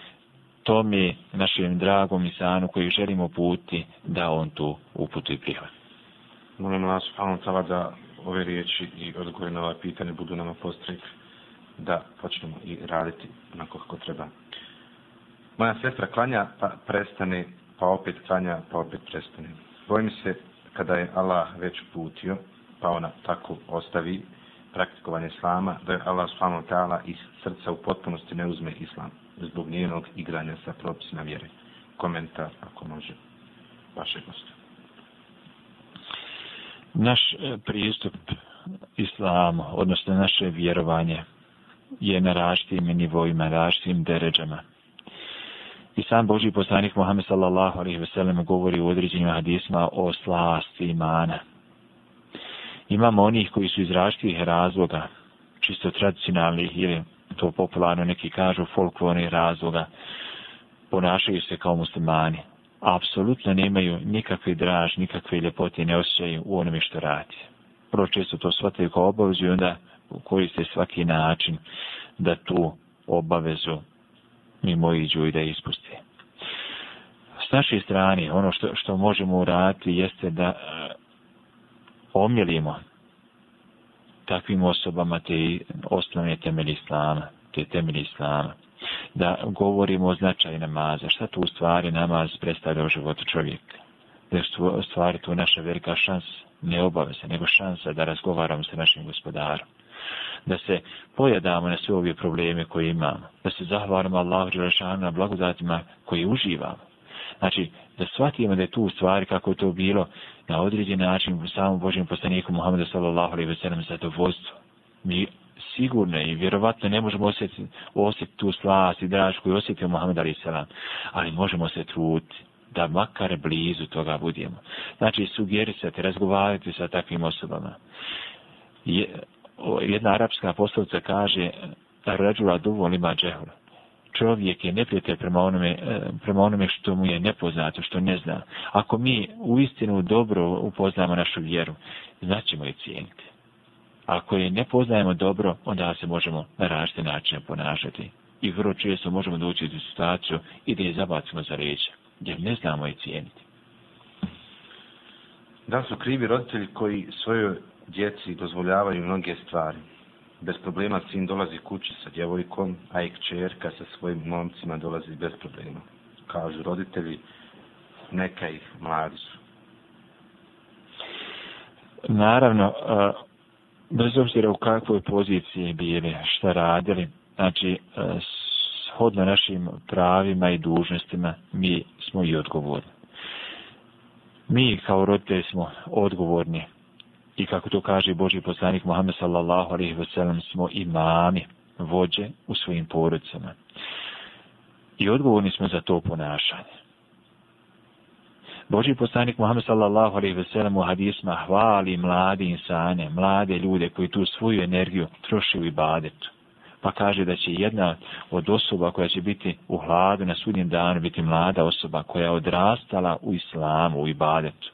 [SPEAKER 2] tome našem dragom i sanu koji želimo puti da on tu uputu i prihvat.
[SPEAKER 4] Molim vas, subhanu tala, da ove riječi i odgovore na ova pitanja budu nama postrek da počnemo i raditi na kako treba. Moja sestra klanja, pa prestane, pa opet klanja, pa opet prestane. Bojim se kada je Allah već putio, pa ona tako ostavi praktikovanje islama, da je Allah subhanu tala iz srca u potpunosti ne uzme islam zbog njenog igranja sa propisima vjere. Komentar, ako može, vaše goste.
[SPEAKER 2] Naš e, pristup islamu, odnosno naše vjerovanje, je na raštim nivoima, raštim deređama. I sam Boži poslanik Muhammed sallallahu alaihi ve sellem govori u određenim hadisma o slasti imana. Imamo onih koji su iz različitih razloga, čisto tradicionalnih ili to popularno neki kažu folklorni razloga, ponašaju se kao muslimani. Apsolutno nemaju nikakve draž, nikakve ljepote, ne osjećaju u onome što radi. Prvo često to shvataju kao obavezu i onda koriste svaki način da tu obavezu mimo iđu i da ispuste. S naše strane, ono što, što možemo uraditi jeste da eh, omjelimo takvim osobama te osnovne temelji islama, te temelji islama. Da govorimo o značaju namaza, šta tu u stvari namaz predstavlja u životu čovjeka. Da je u stvari tu naša velika šansa, ne obaveza, nego šansa da razgovaramo sa našim gospodarom da se pojadamo na sve ove probleme koje imamo, da se zahvalimo Allahu Đelešanu na blagodatima koje uživamo. Znači, da shvatimo da je tu u stvari kako je to bilo na određen način samom Božim poslaniku Muhammedu sallallahu alaihi ve sellem zadovoljstvo. Mi sigurno i vjerovatno ne možemo osjetiti osjet tu slas i draž koju osjetio Muhammed alaihi sallam, ali možemo se truti da makar blizu toga budemo. Znači, sugerisati, razgovarati sa takvim osobama. Je, jedna arapska poslovca kaže, rađula duvo lima džehula čovjek je neprijatelj prema onome, e, prema onome što mu je nepoznato, što ne zna. Ako mi u istinu dobro upoznamo našu vjeru, znaćemo je cijeniti. Ako je ne poznajemo dobro, onda se možemo na različite načine ponašati. I vrlo često možemo doći u situaciju i da je zabacimo za reč, jer ne znamo je cijeniti.
[SPEAKER 4] Da su krivi roditelji koji svojoj djeci dozvoljavaju mnoge stvari? bez problema sin dolazi kući sa djevojkom, a i kćerka sa svojim momcima dolazi bez problema. Kažu roditelji, neka ih mladi su.
[SPEAKER 2] Naravno, bez obzira u kakvoj poziciji bili, šta radili, znači, shodno našim pravima i dužnostima, mi smo i odgovorni. Mi kao roditelji smo odgovorni I kako to kaže Boži poslanik Muhammed sallallahu alaihi ve sellem, smo imami, vođe u svojim porodicama. I odgovorni smo za to ponašanje. Boži poslanik Muhammed sallallahu alaihi ve sellem u hadisma hvali mlade insane, mlade ljude koji tu svoju energiju troši u ibadetu. Pa kaže da će jedna od osoba koja će biti u hladu na sudnjem danu biti mlada osoba koja je odrastala u islamu, u ibadetu.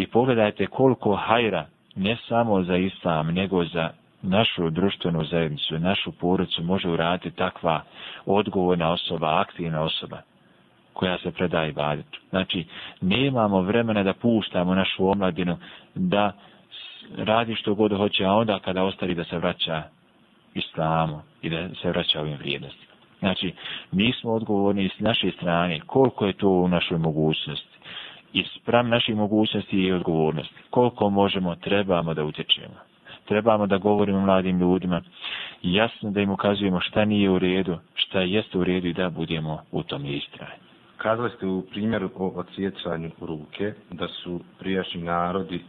[SPEAKER 2] I pogledajte koliko hajra, ne samo za islam, nego za našu društvenu zajednicu, našu porucu, može uraditi takva odgovorna osoba, aktivna osoba koja se predaje ibadetu. Znači, nemamo vremena da puštamo našu omladinu da radi što god hoće, a onda kada ostari da se vraća islamu i da se vraća ovim vrijednostima.
[SPEAKER 5] Znači, mi smo odgovorni s naše strane koliko je to u našoj mogućnosti i sprem naših mogućnosti i odgovornosti. Koliko možemo, trebamo da utječemo. Trebamo da govorimo mladim ljudima, jasno da im ukazujemo šta nije u redu, šta jeste u redu i da budemo u tom istrajni.
[SPEAKER 4] Kazali ste u primjeru o odsjecanju ruke da su prijašnji narodi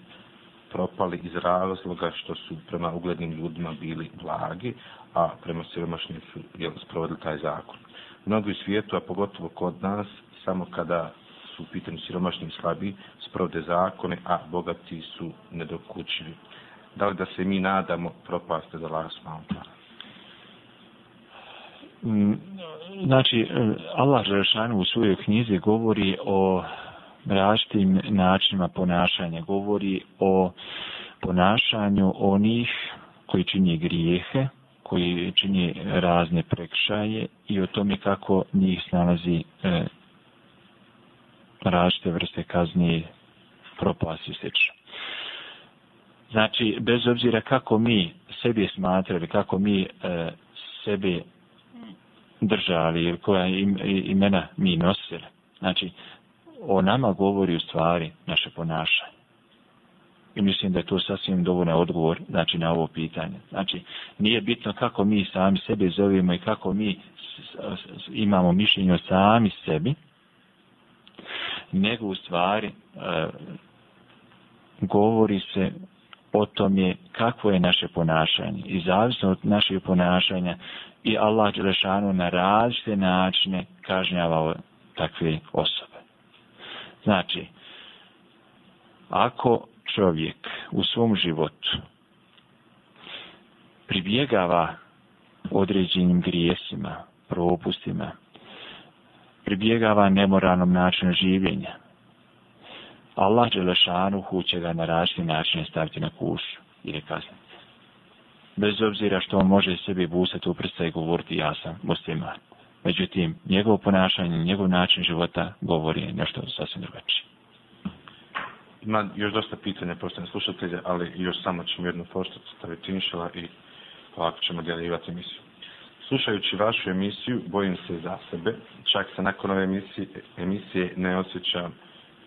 [SPEAKER 4] propali iz razloga što su prema uglednim ljudima bili blagi, a prema siromašnim su jel, sprovodili taj zakon. Mnogi u svijetu, a pogotovo kod nas, samo kada su u pitanju siromašni i slabi, sprovode zakone, a bogati su nedokućivi. Da li da se mi nadamo propaste da vas malo tada?
[SPEAKER 5] Mm, znači, e, Allah Žešanu u svojoj knjizi govori o različitim načinima ponašanja. Govori o ponašanju onih koji čini grijehe, koji čini razne prekšaje i o tome kako njih snalazi e, različite vrste kazni, propast i slično. Znači, bez obzira kako mi sebi smatrali, kako mi e, sebi držali ili koja im, imena mi nosili, znači, o nama govori u stvari naše ponašanje. I mislim da je to sasvim dovoljno odgovor znači, na ovo pitanje. Znači, nije bitno kako mi sami sebe zovimo i kako mi s, s, s, imamo mišljenje o sami sebi, nego u stvari e, govori se o tome kako je naše ponašanje. I zavisno od našeg ponašanja i Allah Đelešanu na različite načine kažnjavao takve osobe. Znači, ako čovjek u svom životu pribjegava određenim grijesima, propustima, pribjegava nemoralnom načinu življenja. Allah Đelešanu huće ga na različni način staviti na kušu ili kazniti. Bez obzira što on može sebi busati u prsa i govoriti ja sam musliman. Međutim, njegovo ponašanje, njegov način života govori nešto sasvim drugačije.
[SPEAKER 4] Ima još dosta pitanja postane slušatelje, ali još samo ćemo jednu forstu staviti inšala i ovako ćemo djelivati misiju. Slušajući vašu emisiju, bojim se za sebe. Čak se nakon ove emisije, emisije ne osjećam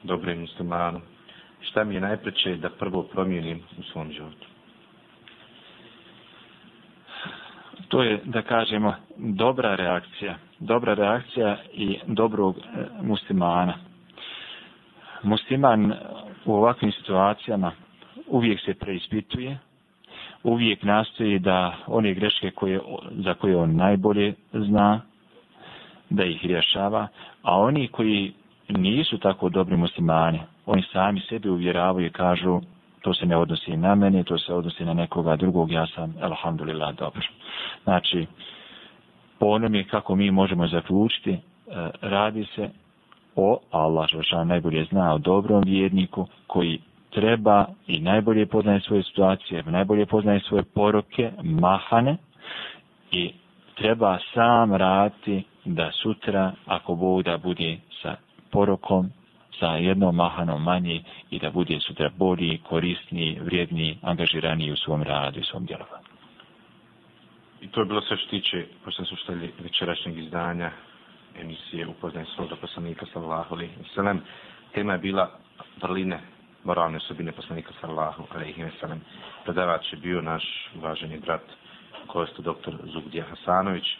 [SPEAKER 4] dobrim muslimanom. Šta mi je najpreće da prvo promijenim u svom životu?
[SPEAKER 5] To je, da kažemo, dobra reakcija. Dobra reakcija i dobrog e, muslimana. Musliman u ovakvim situacijama uvijek se preispituje, uvijek nastoji da one greške koje, za koje on najbolje zna, da ih rješava, a oni koji nisu tako dobri muslimani, oni sami sebi uvjeravaju i kažu to se ne odnosi na mene, to se odnosi na nekoga drugog, ja sam, alhamdulillah, dobro. Znači, po onome kako mi možemo zaključiti, e, radi se o, Allah što najbolje zna, o dobrom vjerniku koji treba i najbolje poznaje svoje situacije, najbolje poznaje svoje poroke, mahane i treba sam rati da sutra, ako Bog da bude sa porokom, sa jednom mahanom manje i da bude sutra bolji, korisni, vrijedni, angažirani u svom radu i svom djelovanju.
[SPEAKER 4] I to je bilo sve što tiče, pošto sam suštali večerašnjeg izdanja emisije Upoznaj svog poslanika sa Vlaholi. Selem, tema je bila vrline moralne osobine poslanika sallahu alaihi wa sallam. Predavač je bio naš uvaženi brat Kosta doktor Zugdija Hasanović.